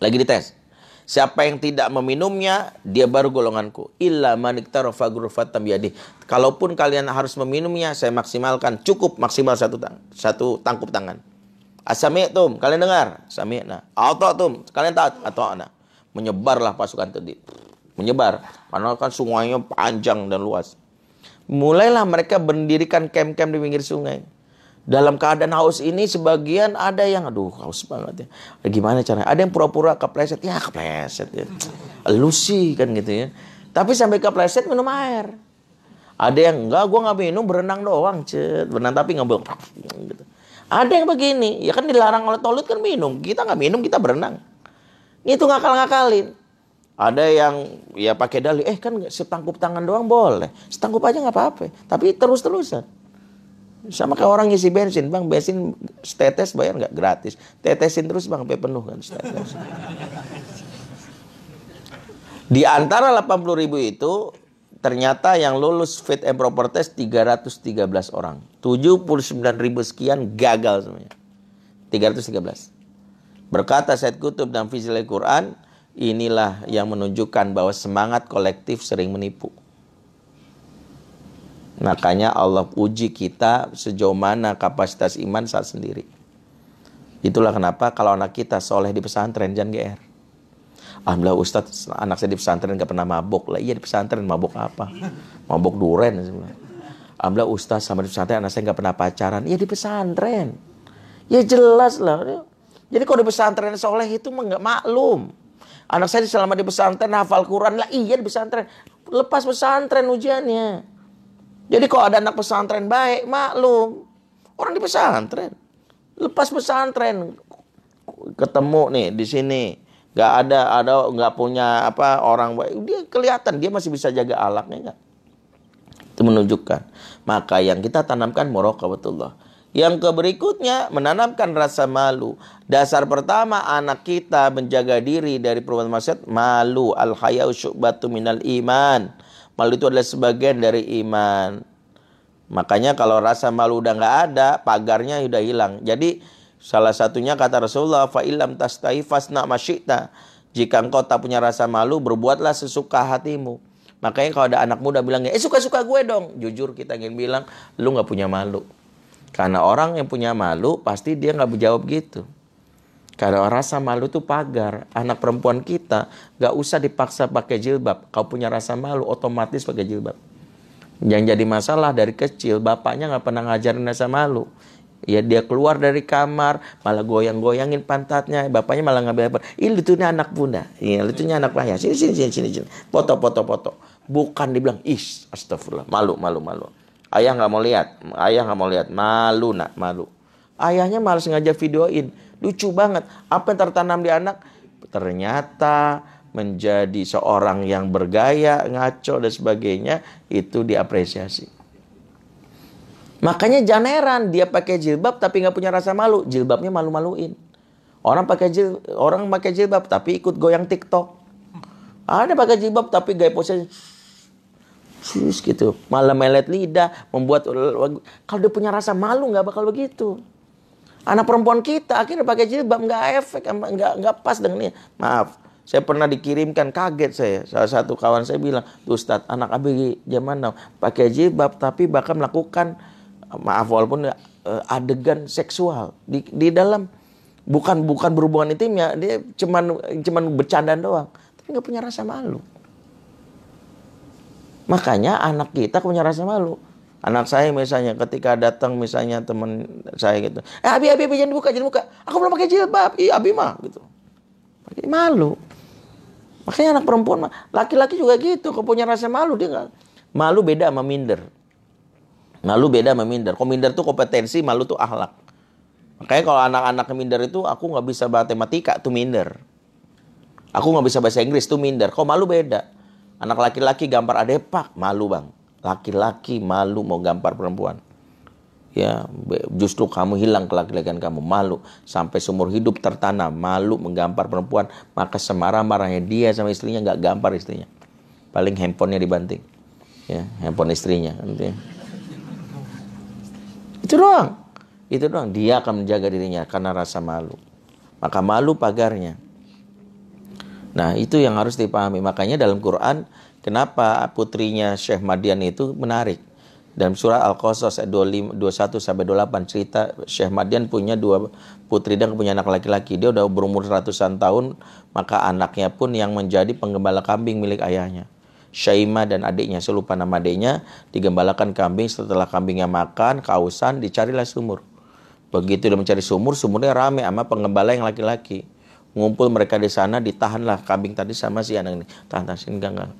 Lagi dites. Siapa yang tidak meminumnya, dia baru golonganku. Illa maniktarafa ghurfatan biyadi. Kalaupun kalian harus meminumnya, saya maksimalkan cukup maksimal satu tang satu tangkup tangan. Asami'tum, kalian dengar? Sami'na. Ata'tum, kalian taat atau ana. Menyebarlah pasukan tadi. Menyebar. Karena kan sungainya panjang dan luas. Mulailah mereka mendirikan kem-kem di pinggir sungai dalam keadaan haus ini sebagian ada yang aduh haus banget ya. Gimana caranya? Ada yang pura-pura kepleset, ya kepleset ya. Lu sih kan gitu ya. Tapi sampai kepleset minum air. Ada yang enggak, gua nggak minum berenang doang, cet. Berenang tapi nggak gitu. Ada yang begini, ya kan dilarang oleh tolut kan minum. Kita nggak minum, kita berenang. Itu ngakal-ngakalin. Ada yang ya pakai dalih, eh kan setangkup tangan doang boleh. Setangkup aja nggak apa-apa. Tapi terus-terusan. Sama kayak orang ngisi bensin, bang bensin tetes bayar nggak gratis. Tetesin terus bang, sampai penuh kan tetes. Di antara 80 ribu itu ternyata yang lulus fit and proper test 313 orang. 79 ribu sekian gagal semuanya. 313. Berkata Said Kutub dan Fizil Quran, inilah yang menunjukkan bahwa semangat kolektif sering menipu. Makanya Allah uji kita sejauh mana kapasitas iman saat sendiri. Itulah kenapa kalau anak kita soleh di pesantren jangan GR. Alhamdulillah Ustadz anak saya di pesantren gak pernah mabuk. Lah iya di pesantren mabuk apa? Mabuk duren. Alhamdulillah Ustadz sama di pesantren anak saya gak pernah pacaran. Iya di pesantren. Ya jelas lah. Jadi kalau di pesantren soleh itu mah gak maklum. Anak saya selama di pesantren hafal Quran lah iya di pesantren. Lepas pesantren ujiannya. Jadi kalau ada anak pesantren baik, maklum. Orang di pesantren. Lepas pesantren ketemu nih di sini nggak ada ada nggak punya apa orang baik dia kelihatan dia masih bisa jaga alaknya nggak itu menunjukkan maka yang kita tanamkan muraqabatullah yang keberikutnya menanamkan rasa malu dasar pertama anak kita menjaga diri dari perbuatan maksiat malu al hayau syu'batu minal iman Malu itu adalah sebagian dari iman. Makanya kalau rasa malu udah nggak ada, pagarnya udah hilang. Jadi salah satunya kata Rasulullah, fa'ilam tastahi fasna masyita. Jika engkau tak punya rasa malu, berbuatlah sesuka hatimu. Makanya kalau ada anak muda bilangnya, eh suka-suka gue dong. Jujur kita ingin bilang, lu nggak punya malu. Karena orang yang punya malu, pasti dia nggak berjawab gitu. Karena rasa malu itu pagar. Anak perempuan kita gak usah dipaksa pakai jilbab. Kau punya rasa malu, otomatis pakai jilbab. Yang jadi masalah dari kecil, bapaknya gak pernah ngajarin rasa malu. Ya dia keluar dari kamar, malah goyang-goyangin pantatnya. Bapaknya malah ngambil apa? Ini lucunya anak bunda. Iya, lucunya anak ayah. Sini, sini, sini, sini, sini. Foto, foto, foto. Bukan dibilang, is, astagfirullah. Malu, malu, malu. Ayah nggak mau lihat. Ayah nggak mau lihat. Malu, nak, malu. Ayahnya malah sengaja videoin Lucu banget. Apa yang tertanam di anak? Ternyata menjadi seorang yang bergaya, ngaco dan sebagainya itu diapresiasi. Makanya jangan heran dia pakai jilbab tapi nggak punya rasa malu. Jilbabnya malu-maluin. Orang pakai jil, orang pakai jilbab tapi ikut goyang TikTok. Ada pakai jilbab tapi gaya pose sus gitu. Malah melet lidah, membuat kalau dia punya rasa malu nggak bakal begitu. Anak perempuan kita akhirnya pakai jilbab nggak efek, nggak nggak pas dengan ini. Maaf, saya pernah dikirimkan kaget saya. Salah satu kawan saya bilang, Ustaz, anak ABG zaman now pakai jilbab tapi bahkan melakukan maaf walaupun uh, adegan seksual di di dalam bukan bukan berhubungan intimnya, dia cuman cuman bercandaan doang, tapi nggak punya rasa malu. Makanya anak kita punya rasa malu. Anak saya misalnya ketika datang misalnya teman saya gitu. Eh Abi, Abi, Abi jangan buka, jangan buka. Aku belum pakai jilbab. Iya Abi mah gitu. Pakai malu. Makanya anak perempuan mah. Laki-laki juga gitu. Kau punya rasa malu dia nggak. Malu beda sama minder. Malu beda sama minder. Kalau minder tuh kompetensi, malu tuh akhlak. Makanya kalau anak-anak minder itu aku nggak bisa matematika tuh minder. Aku nggak bisa bahasa Inggris tuh minder. Kok malu beda. Anak laki-laki gambar adepak, malu bang. Laki-laki malu mau gampar perempuan. Ya, justru kamu hilang kelaki-lakian kamu malu. Sampai seumur hidup tertanam malu menggampar perempuan. Maka semarah-marahnya dia sama istrinya nggak gampar istrinya. Paling handphonenya dibanting. Ya handphone istrinya ya. itu doang. Itu doang. Dia akan menjaga dirinya karena rasa malu. Maka malu pagarnya nah itu yang harus dipahami makanya dalam Quran Kenapa putrinya Syekh Madian itu menarik? Dalam surah Al-Qasas ayat 21 sampai 28 cerita Syekh Madian punya dua putri dan punya anak laki-laki. Dia udah berumur ratusan tahun, maka anaknya pun yang menjadi penggembala kambing milik ayahnya. Syaima dan adiknya, saya lupa nama adiknya, digembalakan kambing setelah kambingnya makan, kausan, dicarilah sumur. Begitu dia mencari sumur, sumurnya rame sama penggembala yang laki-laki. Ngumpul mereka di sana, ditahanlah kambing tadi sama si anak ini. Tahan, tahan, enggak, enggak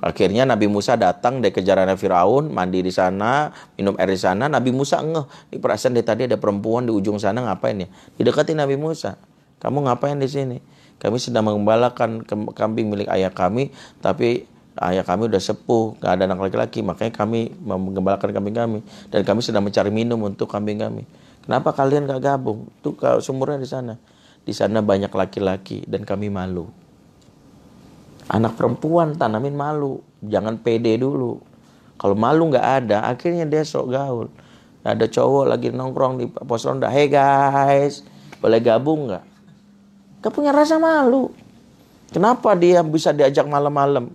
Akhirnya Nabi Musa datang dari kejaran Firaun, mandi di sana, minum air di sana. Nabi Musa ngeh, di perasaan dari tadi ada perempuan di ujung sana ngapain ya? Didekati Nabi Musa. Kamu ngapain di sini? Kami sedang mengembalakan kambing milik ayah kami, tapi ayah kami udah sepuh, gak ada anak laki-laki, makanya kami mengembalakan kambing kami. Dan kami sedang mencari minum untuk kambing kami. Kenapa kalian gak gabung? Tuh sumurnya di sana. Di sana banyak laki-laki dan kami malu. Anak perempuan tanamin malu, jangan pede dulu. Kalau malu nggak ada, akhirnya dia sok gaul. Ada cowok lagi nongkrong di pos ronda, hey guys, boleh gabung nggak? Gak punya rasa malu. Kenapa dia bisa diajak malam-malam?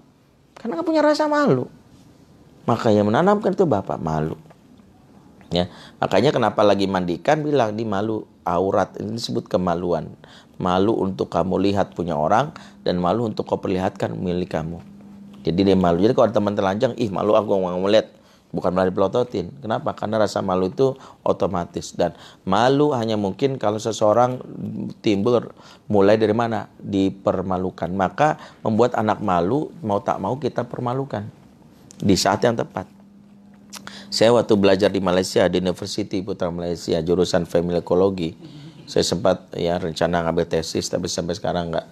Karena gak punya rasa malu. Makanya menanamkan itu bapak malu. Ya, makanya kenapa lagi mandikan bilang di malu aurat. Ini disebut kemaluan. Malu untuk kamu lihat punya orang dan malu untuk kau perlihatkan milik kamu. Jadi dia malu. Jadi kalau ada teman telanjang ih malu aku mau melihat bukan malah dipelototin kenapa? Karena rasa malu itu otomatis. Dan malu hanya mungkin kalau seseorang timbul mulai dari mana? Dipermalukan. Maka membuat anak malu mau tak mau kita permalukan. Di saat yang tepat saya waktu belajar di Malaysia di University Putra Malaysia jurusan family ekologi saya sempat ya rencana ngambil tesis tapi sampai sekarang nggak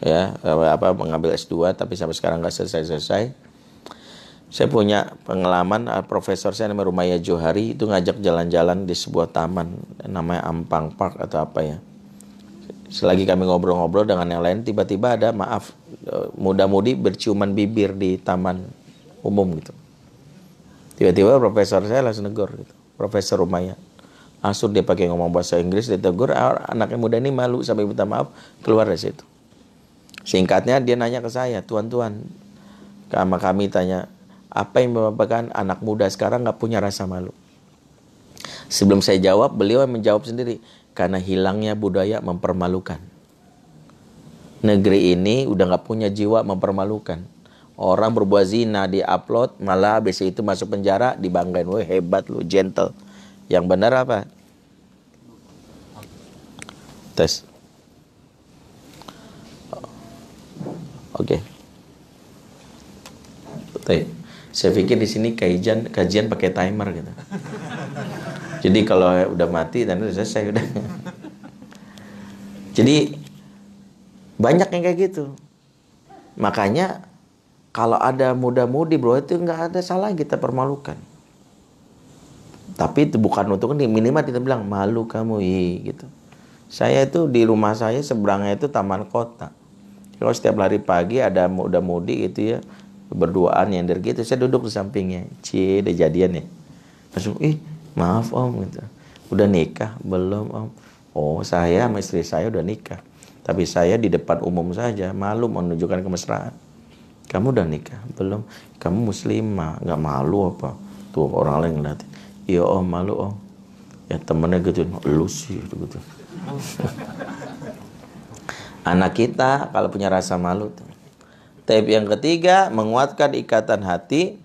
ya apa mengambil S2 tapi sampai sekarang nggak selesai-selesai. Saya punya pengalaman uh, profesor saya namanya Rumaya Johari itu ngajak jalan-jalan di sebuah taman namanya Ampang Park atau apa ya. Selagi kami ngobrol-ngobrol dengan yang lain tiba-tiba ada maaf uh, muda-mudi berciuman bibir di taman umum gitu. Tiba-tiba profesor saya langsung negor gitu. Profesor Rumaya Asur dia pakai ngomong bahasa Inggris, dia tegur, ah, anaknya muda ini malu sampai minta maaf, keluar dari situ. Singkatnya dia nanya ke saya, tuan-tuan, sama kami tanya, apa yang menyebabkan anak muda sekarang nggak punya rasa malu? Sebelum saya jawab, beliau yang menjawab sendiri. Karena hilangnya budaya mempermalukan. Negeri ini udah nggak punya jiwa mempermalukan. Orang berbuat zina di upload malah habis itu masuk penjara dibanggain, wah hebat lu, gentle. Yang benar apa? Tes. Oke. Okay. Saya pikir di sini kajian kajian pakai timer gitu. Jadi kalau udah mati dan udah selesai udah. Jadi banyak yang kayak gitu. Makanya kalau ada muda-mudi bro itu nggak ada salah kita permalukan. Tapi itu bukan untuk ini minimal kita bilang malu kamu i gitu. Saya itu di rumah saya seberangnya itu taman kota. Kalau setiap hari pagi ada muda-mudi gitu ya berduaan yang dari gitu saya duduk di sampingnya. Cie, udah jadian ya. Langsung ih maaf om gitu udah nikah belum om oh saya sama istri saya udah nikah tapi saya di depan umum saja malu menunjukkan kemesraan kamu udah nikah belum kamu muslimah nggak malu apa tuh orang lain ngeliatin iya om malu om ya temennya gitu lu sih gitu anak kita kalau punya rasa malu. Tapi yang ketiga menguatkan ikatan hati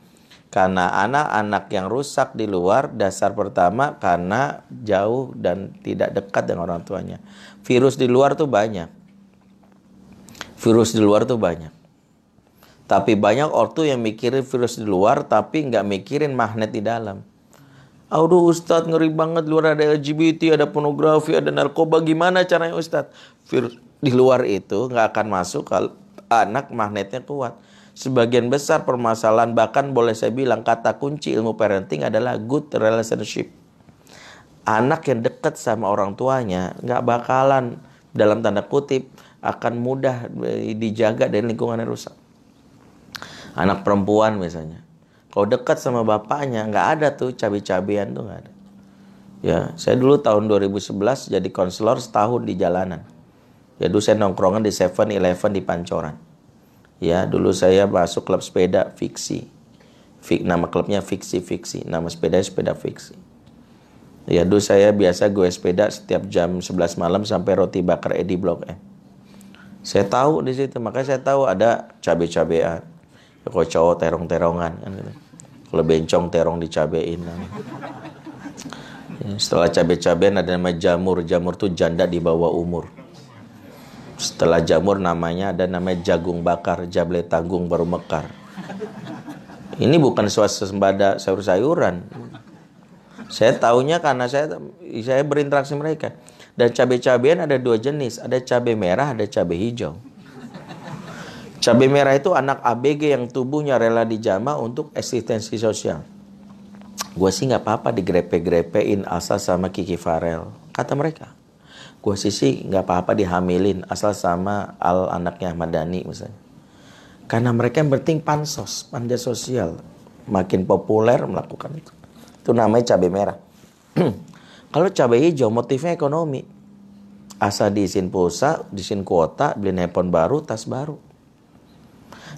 karena anak-anak yang rusak di luar dasar pertama karena jauh dan tidak dekat dengan orang tuanya. Virus di luar tuh banyak. Virus di luar tuh banyak. Tapi banyak ortu yang mikirin virus di luar tapi nggak mikirin magnet di dalam. Aduh Ustadz ngeri banget luar ada LGBT, ada pornografi, ada narkoba. Gimana caranya Ustadz? Virus di luar itu nggak akan masuk kalau anak magnetnya kuat sebagian besar permasalahan bahkan boleh saya bilang kata kunci ilmu parenting adalah good relationship. Anak yang dekat sama orang tuanya nggak bakalan dalam tanda kutip akan mudah dijaga dari lingkungan yang rusak. Anak perempuan misalnya, kalau dekat sama bapaknya nggak ada tuh cabai-cabian tuh nggak ada. Ya, saya dulu tahun 2011 jadi konselor setahun di jalanan. Ya dulu saya nongkrongan di 7-Eleven di Pancoran Ya, dulu saya masuk klub sepeda fiksi. Fik, nama klubnya fiksi fiksi. Nama sepeda sepeda fiksi. Ya, dulu saya biasa gue sepeda setiap jam 11 malam sampai roti bakar Edi Blok M. Saya tahu di situ, makanya saya tahu ada cabe-cabean. Kalau cowok terong-terongan kan gitu. Kalau bencong terong dicabein. Kan. Ya, setelah cabe-cabean ada nama jamur. Jamur tuh janda di bawah umur. Setelah jamur namanya ada namanya jagung bakar, jable tanggung baru mekar. Ini bukan swasembada sayur-sayuran. Saya tahunya karena saya saya berinteraksi mereka. Dan cabai-cabean ada dua jenis, ada cabai merah, ada cabai hijau. Cabai merah itu anak ABG yang tubuhnya rela dijama untuk eksistensi sosial. Gue sih nggak apa-apa digrepe-grepein asal sama Kiki Farel, kata mereka. Gue sisi nggak apa-apa dihamilin asal sama al anaknya Ahmad Dhani misalnya. Karena mereka yang penting pansos panja sosial. Makin populer melakukan itu. Itu namanya cabai merah. Kalau cabai hijau motifnya ekonomi. Asal diisin pulsa diisin kuota beli handphone baru tas baru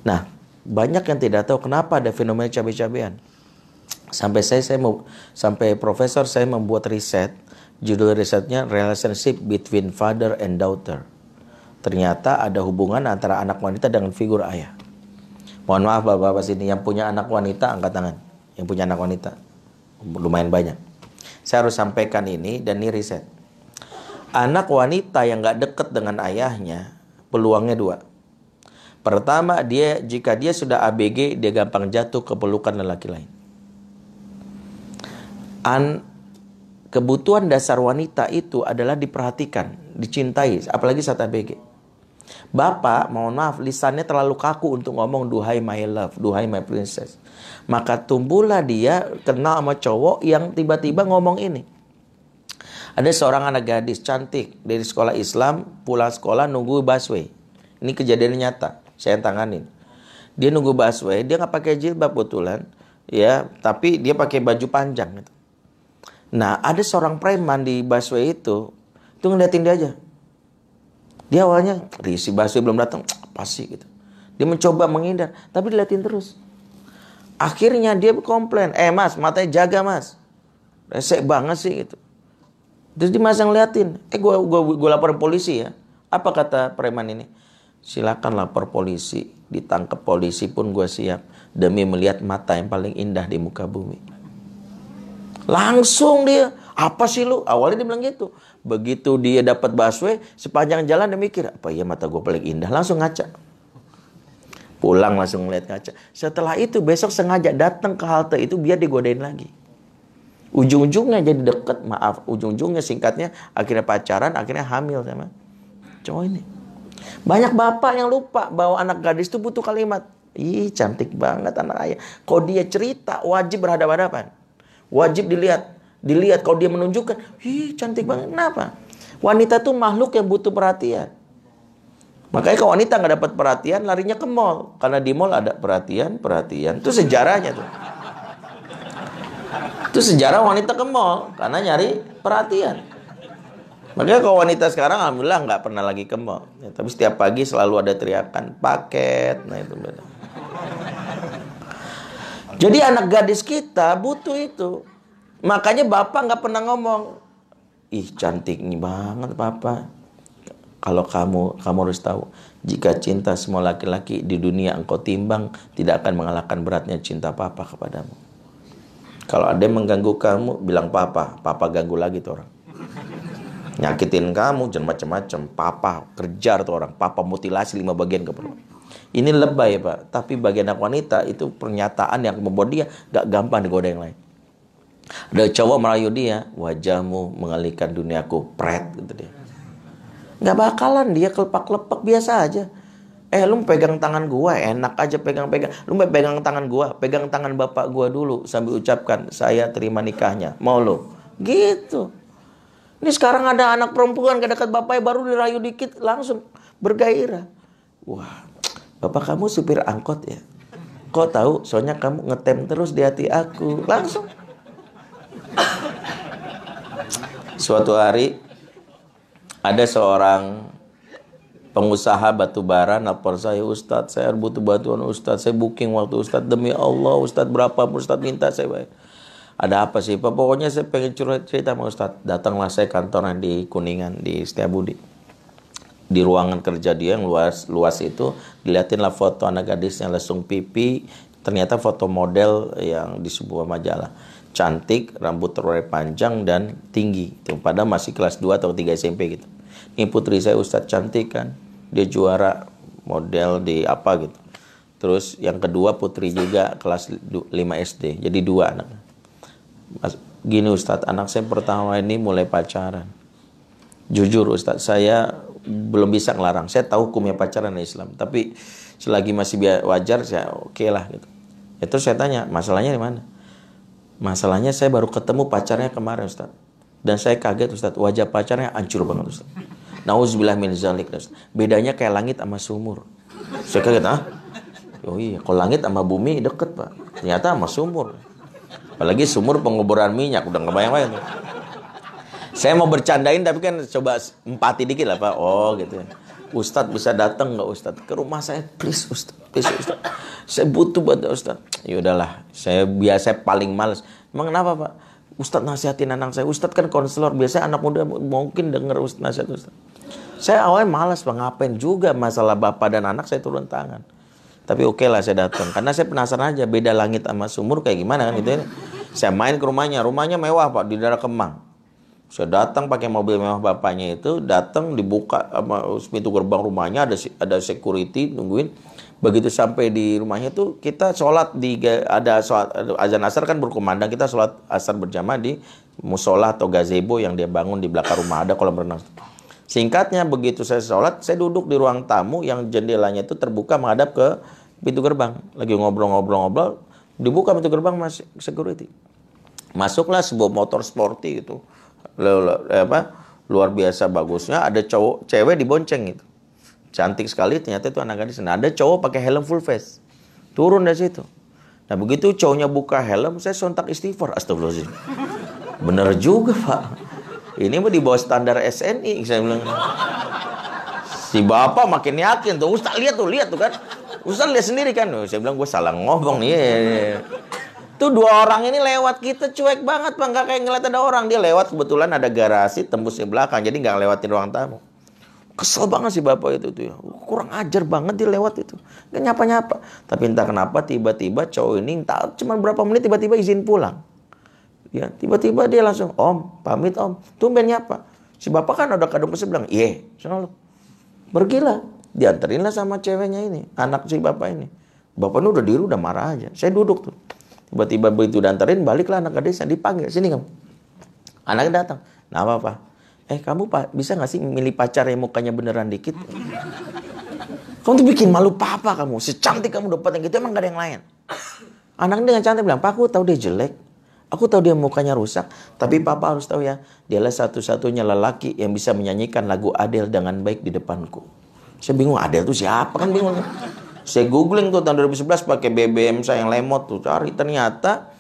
nah banyak yang tidak tahu kenapa ada fenomena cabai-cabean sampai saya saya sampai profesor saya membuat riset Judul risetnya Relationship Between Father and Daughter. Ternyata ada hubungan antara anak wanita dengan figur ayah. Mohon maaf bapak-bapak sini yang punya anak wanita angkat tangan. Yang punya anak wanita lumayan banyak. Saya harus sampaikan ini dan ini riset. Anak wanita yang gak deket dengan ayahnya peluangnya dua. Pertama dia jika dia sudah ABG dia gampang jatuh ke pelukan lelaki lain. An kebutuhan dasar wanita itu adalah diperhatikan, dicintai, apalagi saat ABG. Bapak, mohon maaf, lisannya terlalu kaku untuk ngomong duhai my love, duhai my princess. Maka tumbuhlah dia kenal sama cowok yang tiba-tiba ngomong ini. Ada seorang anak gadis cantik dari sekolah Islam, pulang sekolah nunggu busway. Ini kejadian nyata, saya yang tanganin. Dia nunggu busway, dia nggak pakai jilbab kebetulan, ya, tapi dia pakai baju panjang gitu. Nah, ada seorang preman di busway itu, itu ngeliatin dia aja. Dia awalnya, si busway belum datang, apa sih gitu. Dia mencoba menghindar, tapi diliatin terus. Akhirnya dia komplain, eh mas, matanya jaga mas. Resek banget sih gitu. Terus dimasang liatin. Eh gua gua gua lapor polisi ya. Apa kata preman ini? Silakan lapor polisi. Ditangkap polisi pun gua siap demi melihat mata yang paling indah di muka bumi. Langsung dia, apa sih lu? Awalnya dia bilang gitu. Begitu dia dapat busway, sepanjang jalan dia mikir, apa ya mata gue paling indah? Langsung ngaca pulang langsung ngeliat kaca. Setelah itu besok sengaja datang ke halte itu biar digodain lagi. Ujung-ujungnya jadi deket, maaf, ujung-ujungnya singkatnya akhirnya pacaran, akhirnya hamil sama cowok ini. Banyak bapak yang lupa bahwa anak gadis itu butuh kalimat. Ih cantik banget anak ayah. Kalau dia cerita wajib berhadapan-hadapan. Wajib dilihat. Dilihat kalau dia menunjukkan. Ih cantik banget. Kenapa? Wanita tuh makhluk yang butuh perhatian. Makanya kalau wanita nggak dapat perhatian, larinya ke mall. Karena di mall ada perhatian, perhatian. Itu sejarahnya tuh. Itu sejarah wanita ke mall. Karena nyari perhatian. Makanya kalau wanita sekarang alhamdulillah nggak pernah lagi ke. Ya, tapi setiap pagi selalu ada teriakan paket. Nah itu beda. Jadi anak gadis kita butuh itu. Makanya bapak nggak pernah ngomong, ih cantik nih banget bapak kalau kamu kamu harus tahu, jika cinta semua laki-laki di dunia engkau timbang, tidak akan mengalahkan beratnya cinta papa kepadamu. Kalau ada yang mengganggu kamu, bilang papa, papa ganggu lagi tuh orang. Nyakitin kamu, jangan macam-macam, papa kerjar tuh orang, papa mutilasi lima bagian ke perut. Ini lebay pak, tapi bagian anak wanita itu pernyataan yang membuat dia gak gampang digoda yang lain. Ada cowok merayu dia, wajahmu mengalihkan duniaku, pret gitu dia Nggak bakalan dia kelepak-lepek biasa aja. Eh lu pegang tangan gua, enak aja pegang-pegang. Lu pegang tangan gua, pegang tangan bapak gua dulu sambil ucapkan saya terima nikahnya. Mau lu? Gitu. Ini sekarang ada anak perempuan ke dekat bapaknya baru dirayu dikit langsung bergairah. Wah, bapak kamu supir angkot ya? Kok tahu? Soalnya kamu ngetem terus di hati aku. Langsung. Suatu hari ada seorang pengusaha batu bara nelpon saya Ustadz saya butuh bantuan Ustadz saya booking waktu Ustadz demi Allah Ustadz berapa Ustadz minta saya bayar ada apa sih Pak pokoknya saya pengen curhat cerita sama Ustadz datanglah saya kantoran di Kuningan di Setiabudi di ruangan kerja dia yang luas luas itu dilihatinlah foto anak gadis yang lesung pipi ternyata foto model yang di sebuah majalah cantik, rambut terurai panjang dan tinggi. Itu pada masih kelas 2 atau 3 SMP gitu. Ini putri saya Ustadz cantik kan. Dia juara model di apa gitu. Terus yang kedua putri juga kelas 5 SD. Jadi dua anak. Mas, gini Ustadz, anak saya pertama ini mulai pacaran. Jujur Ustadz, saya belum bisa ngelarang. Saya tahu hukumnya pacaran Islam. Tapi selagi masih wajar, saya oke okay lah gitu. Itu ya, saya tanya, masalahnya di mana? Masalahnya saya baru ketemu pacarnya kemarin Ustaz. Dan saya kaget Ustaz, wajah pacarnya hancur banget Ustaz. Nauzubillah min zalik Ustaz. Bedanya kayak langit sama sumur. Saya kaget, ah? Oh iya, kalau langit sama bumi deket Pak. Ternyata sama sumur. Apalagi sumur penguburan minyak, udah ngebayang-bayang. Saya mau bercandain tapi kan coba empati dikit lah Pak. Oh gitu ya. Ustadz bisa datang nggak Ustadz? Ke rumah saya please Ustadz please Ustadz. Saya butuh bantu Ustadz. Ya udahlah saya biasa paling males. Emang kenapa Pak? Ustadz nasihatin anak saya. Ustadz kan konselor biasanya anak muda mungkin denger Ustadz nasihat Ustadz. Saya awalnya malas Pak. Ngapain juga masalah bapak dan anak saya turun tangan tapi oke okay lah saya datang karena saya penasaran aja beda langit sama sumur kayak gimana kan gitu ya saya main ke rumahnya rumahnya mewah Pak di daerah Kemang saya datang pakai mobil mewah bapaknya itu, datang dibuka sama pintu gerbang rumahnya ada ada security nungguin. Begitu sampai di rumahnya tuh kita sholat di ada sholat azan asar kan berkumandang kita sholat asar berjamaah di musola atau gazebo yang dia bangun di belakang rumah ada kolam renang. Singkatnya begitu saya sholat, saya duduk di ruang tamu yang jendelanya itu terbuka menghadap ke pintu gerbang. Lagi ngobrol-ngobrol-ngobrol, dibuka pintu gerbang masih security. Masuklah sebuah motor sporty gitu. Apa luar biasa bagusnya. Ada cowok cewek dibonceng itu cantik sekali ternyata itu anak gadis. Nah ada cowok pakai helm full face. Turun dari situ. Nah begitu cowoknya buka helm saya sontak istighfar. Astagfirullahaladzim. Bener juga pak. Ini mau di bawah standar SNI saya bilang. Si bapak makin yakin tuh. Ustaz lihat tuh lihat tuh kan Ustaz lihat sendiri kan saya bilang gue salah ngomong nih Tuh dua orang ini lewat kita cuek banget pak, nggak kayak ngeliat ada orang. Dia lewat kebetulan ada garasi tembus di belakang, jadi nggak lewatin ruang tamu. Kesel banget sih bapak itu tuh ya. Kurang ajar banget dia lewat itu. Gak nyapa-nyapa. Tapi entah kenapa tiba-tiba cowok ini tak cuma berapa menit tiba-tiba izin pulang. Ya, tiba-tiba dia langsung, "Om, pamit Om." Tumben nyapa. Si bapak kan udah kadung kesel bilang, "Iya, sana lu." Pergilah. Dianterin lah sama ceweknya ini, anak si bapak ini. Bapaknya udah diri udah marah aja. Saya duduk tuh. Tiba-tiba begitu dianterin, baliklah anak gadisnya dipanggil, "Sini kamu." Anaknya datang. Nah, apa, Pak? Eh, kamu Pak, bisa nggak sih milih pacar yang mukanya beneran dikit? Kamu tuh bikin malu papa kamu. Secantik kamu dapat yang gitu emang gak ada yang lain. Anaknya dengan cantik bilang, Pak aku tahu dia jelek. Aku tahu dia mukanya rusak, tapi papa harus tahu ya, dialah satu-satunya lelaki yang bisa menyanyikan lagu Adele dengan baik di depanku. Saya bingung Adele itu siapa kan bingung. Saya googling tuh tahun 2011 pakai BBM saya yang lemot tuh cari ternyata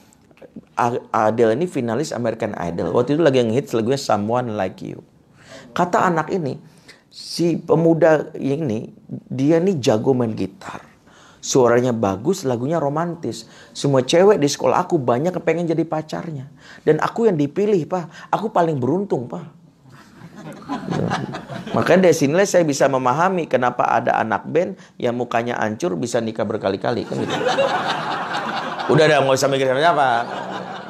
Adele ini finalis American Idol. Waktu itu lagi yang hits lagunya Someone Like You. Kata anak ini, si pemuda ini dia nih jago main gitar Suaranya bagus, lagunya romantis. Semua cewek di sekolah aku banyak kepengen jadi pacarnya. Dan aku yang dipilih, Pak. Aku paling beruntung, Pak. Makanya dari sinilah saya bisa memahami kenapa ada anak band yang mukanya hancur bisa nikah berkali-kali. Kan gitu. Udah dah, nggak usah mikir siapa.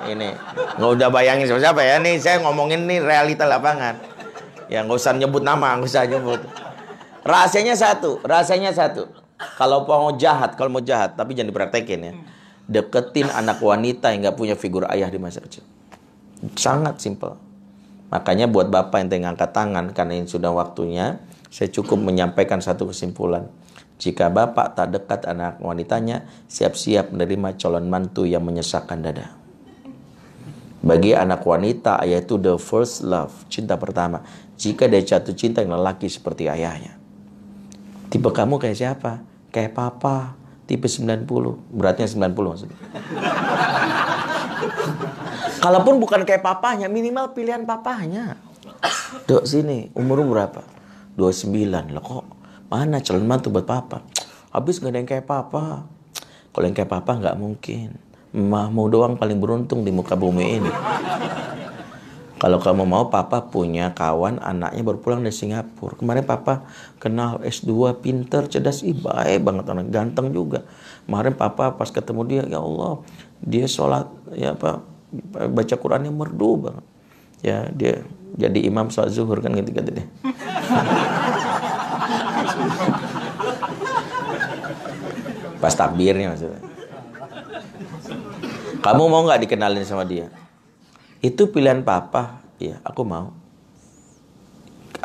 Ini, nggak udah bayangin siapa siapa ya. Nih saya ngomongin nih realita lapangan. Ya nggak usah nyebut nama, nggak usah nyebut. Rahasianya satu, rahasianya satu kalau mau jahat, kalau mau jahat, tapi jangan dipraktekin ya. Deketin anak wanita yang nggak punya figur ayah di masa kecil. Sangat simpel. Makanya buat bapak yang tengah angkat tangan, karena ini sudah waktunya, saya cukup menyampaikan satu kesimpulan. Jika bapak tak dekat anak wanitanya, siap-siap menerima calon mantu yang menyesakkan dada. Bagi anak wanita, ayah itu the first love, cinta pertama. Jika dia jatuh cinta yang lelaki seperti ayahnya. Tipe kamu kayak siapa? kayak papa tipe 90 beratnya 90 maksudnya kalaupun bukan kayak papanya minimal pilihan papanya dok sini umur berapa? 29 lah kok mana calon mantu buat papa? Habis gak ada yang kayak papa. Kalau yang kayak papa nggak mungkin. Mah mau doang paling beruntung di muka bumi ini. Kalau kamu mau papa punya kawan anaknya baru pulang dari Singapura. Kemarin papa kenal S2 pinter, cerdas, ih baik banget anak ganteng juga. Kemarin papa pas ketemu dia ya Allah, dia sholat ya apa baca Qurannya merdu banget. Ya dia jadi imam sholat zuhur kan gitu gitu deh. pas takbirnya maksudnya. Kamu mau nggak dikenalin sama dia? Itu pilihan papa, ya aku mau.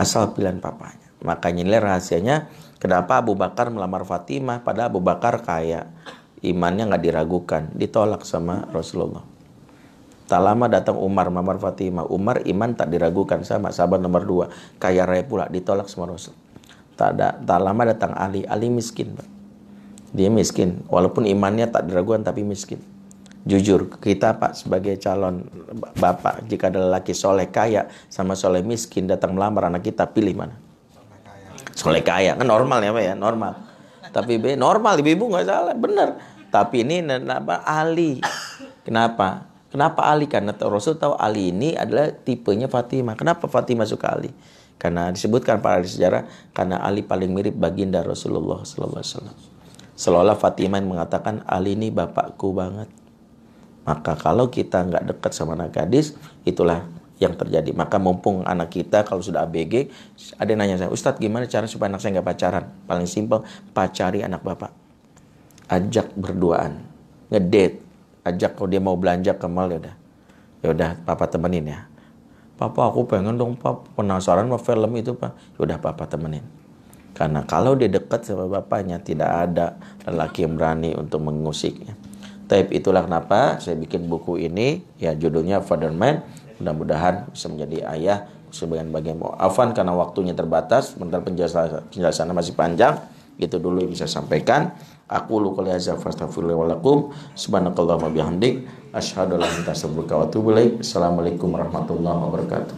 Asal pilihan papanya. Makanya nilai rahasianya kenapa Abu Bakar melamar Fatimah pada Abu Bakar kaya. Imannya nggak diragukan, ditolak sama Rasulullah. Tak lama datang Umar melamar Fatimah. Umar iman tak diragukan sama sahabat nomor dua. Kaya raya pula, ditolak sama Rasul. Tak, ada, tak lama datang Ali. Ali miskin. Dia miskin. Walaupun imannya tak diragukan tapi miskin jujur kita pak sebagai calon bapak jika ada laki soleh kaya sama soleh miskin datang melamar anak kita pilih mana soleh kaya kan normal ya pak ya normal tapi be normal ibu-ibu nggak salah bener tapi ini kenapa Ali kenapa kenapa Ali? Karena Rasul tahu Ali ini adalah tipenya Fatimah. Kenapa Fatimah suka Ali? Karena disebutkan pada sejarah karena Ali paling mirip baginda Rasulullah Wasallam. Seolah Fatimah mengatakan Ali ini bapakku banget. Maka kalau kita nggak dekat sama anak gadis, itulah yang terjadi. Maka mumpung anak kita kalau sudah ABG, ada yang nanya saya, Ustadz gimana cara supaya anak saya nggak pacaran? Paling simpel, pacari anak bapak. Ajak berduaan, ngedate, ajak kalau dia mau belanja ke mall ya udah, ya udah papa temenin ya. Papa aku pengen dong papa penasaran sama film itu pak. Ya udah papa temenin. Karena kalau dia dekat sama bapaknya tidak ada lelaki yang berani untuk mengusiknya. Tapi itulah kenapa saya bikin buku ini ya judulnya Father Man. Mudah-mudahan bisa menjadi ayah sebagian bagian Afan karena waktunya terbatas, sebentar penjelasan penjelasannya masih panjang. Itu dulu yang bisa sampaikan. Aku lu qouli hadza fastaghfirullah wa lakum. Subhanakallahumma bihamdik asyhadu an la ilaha illa anta astaghfiruka wa atubu ilaik. Assalamualaikum warahmatullahi wabarakatuh.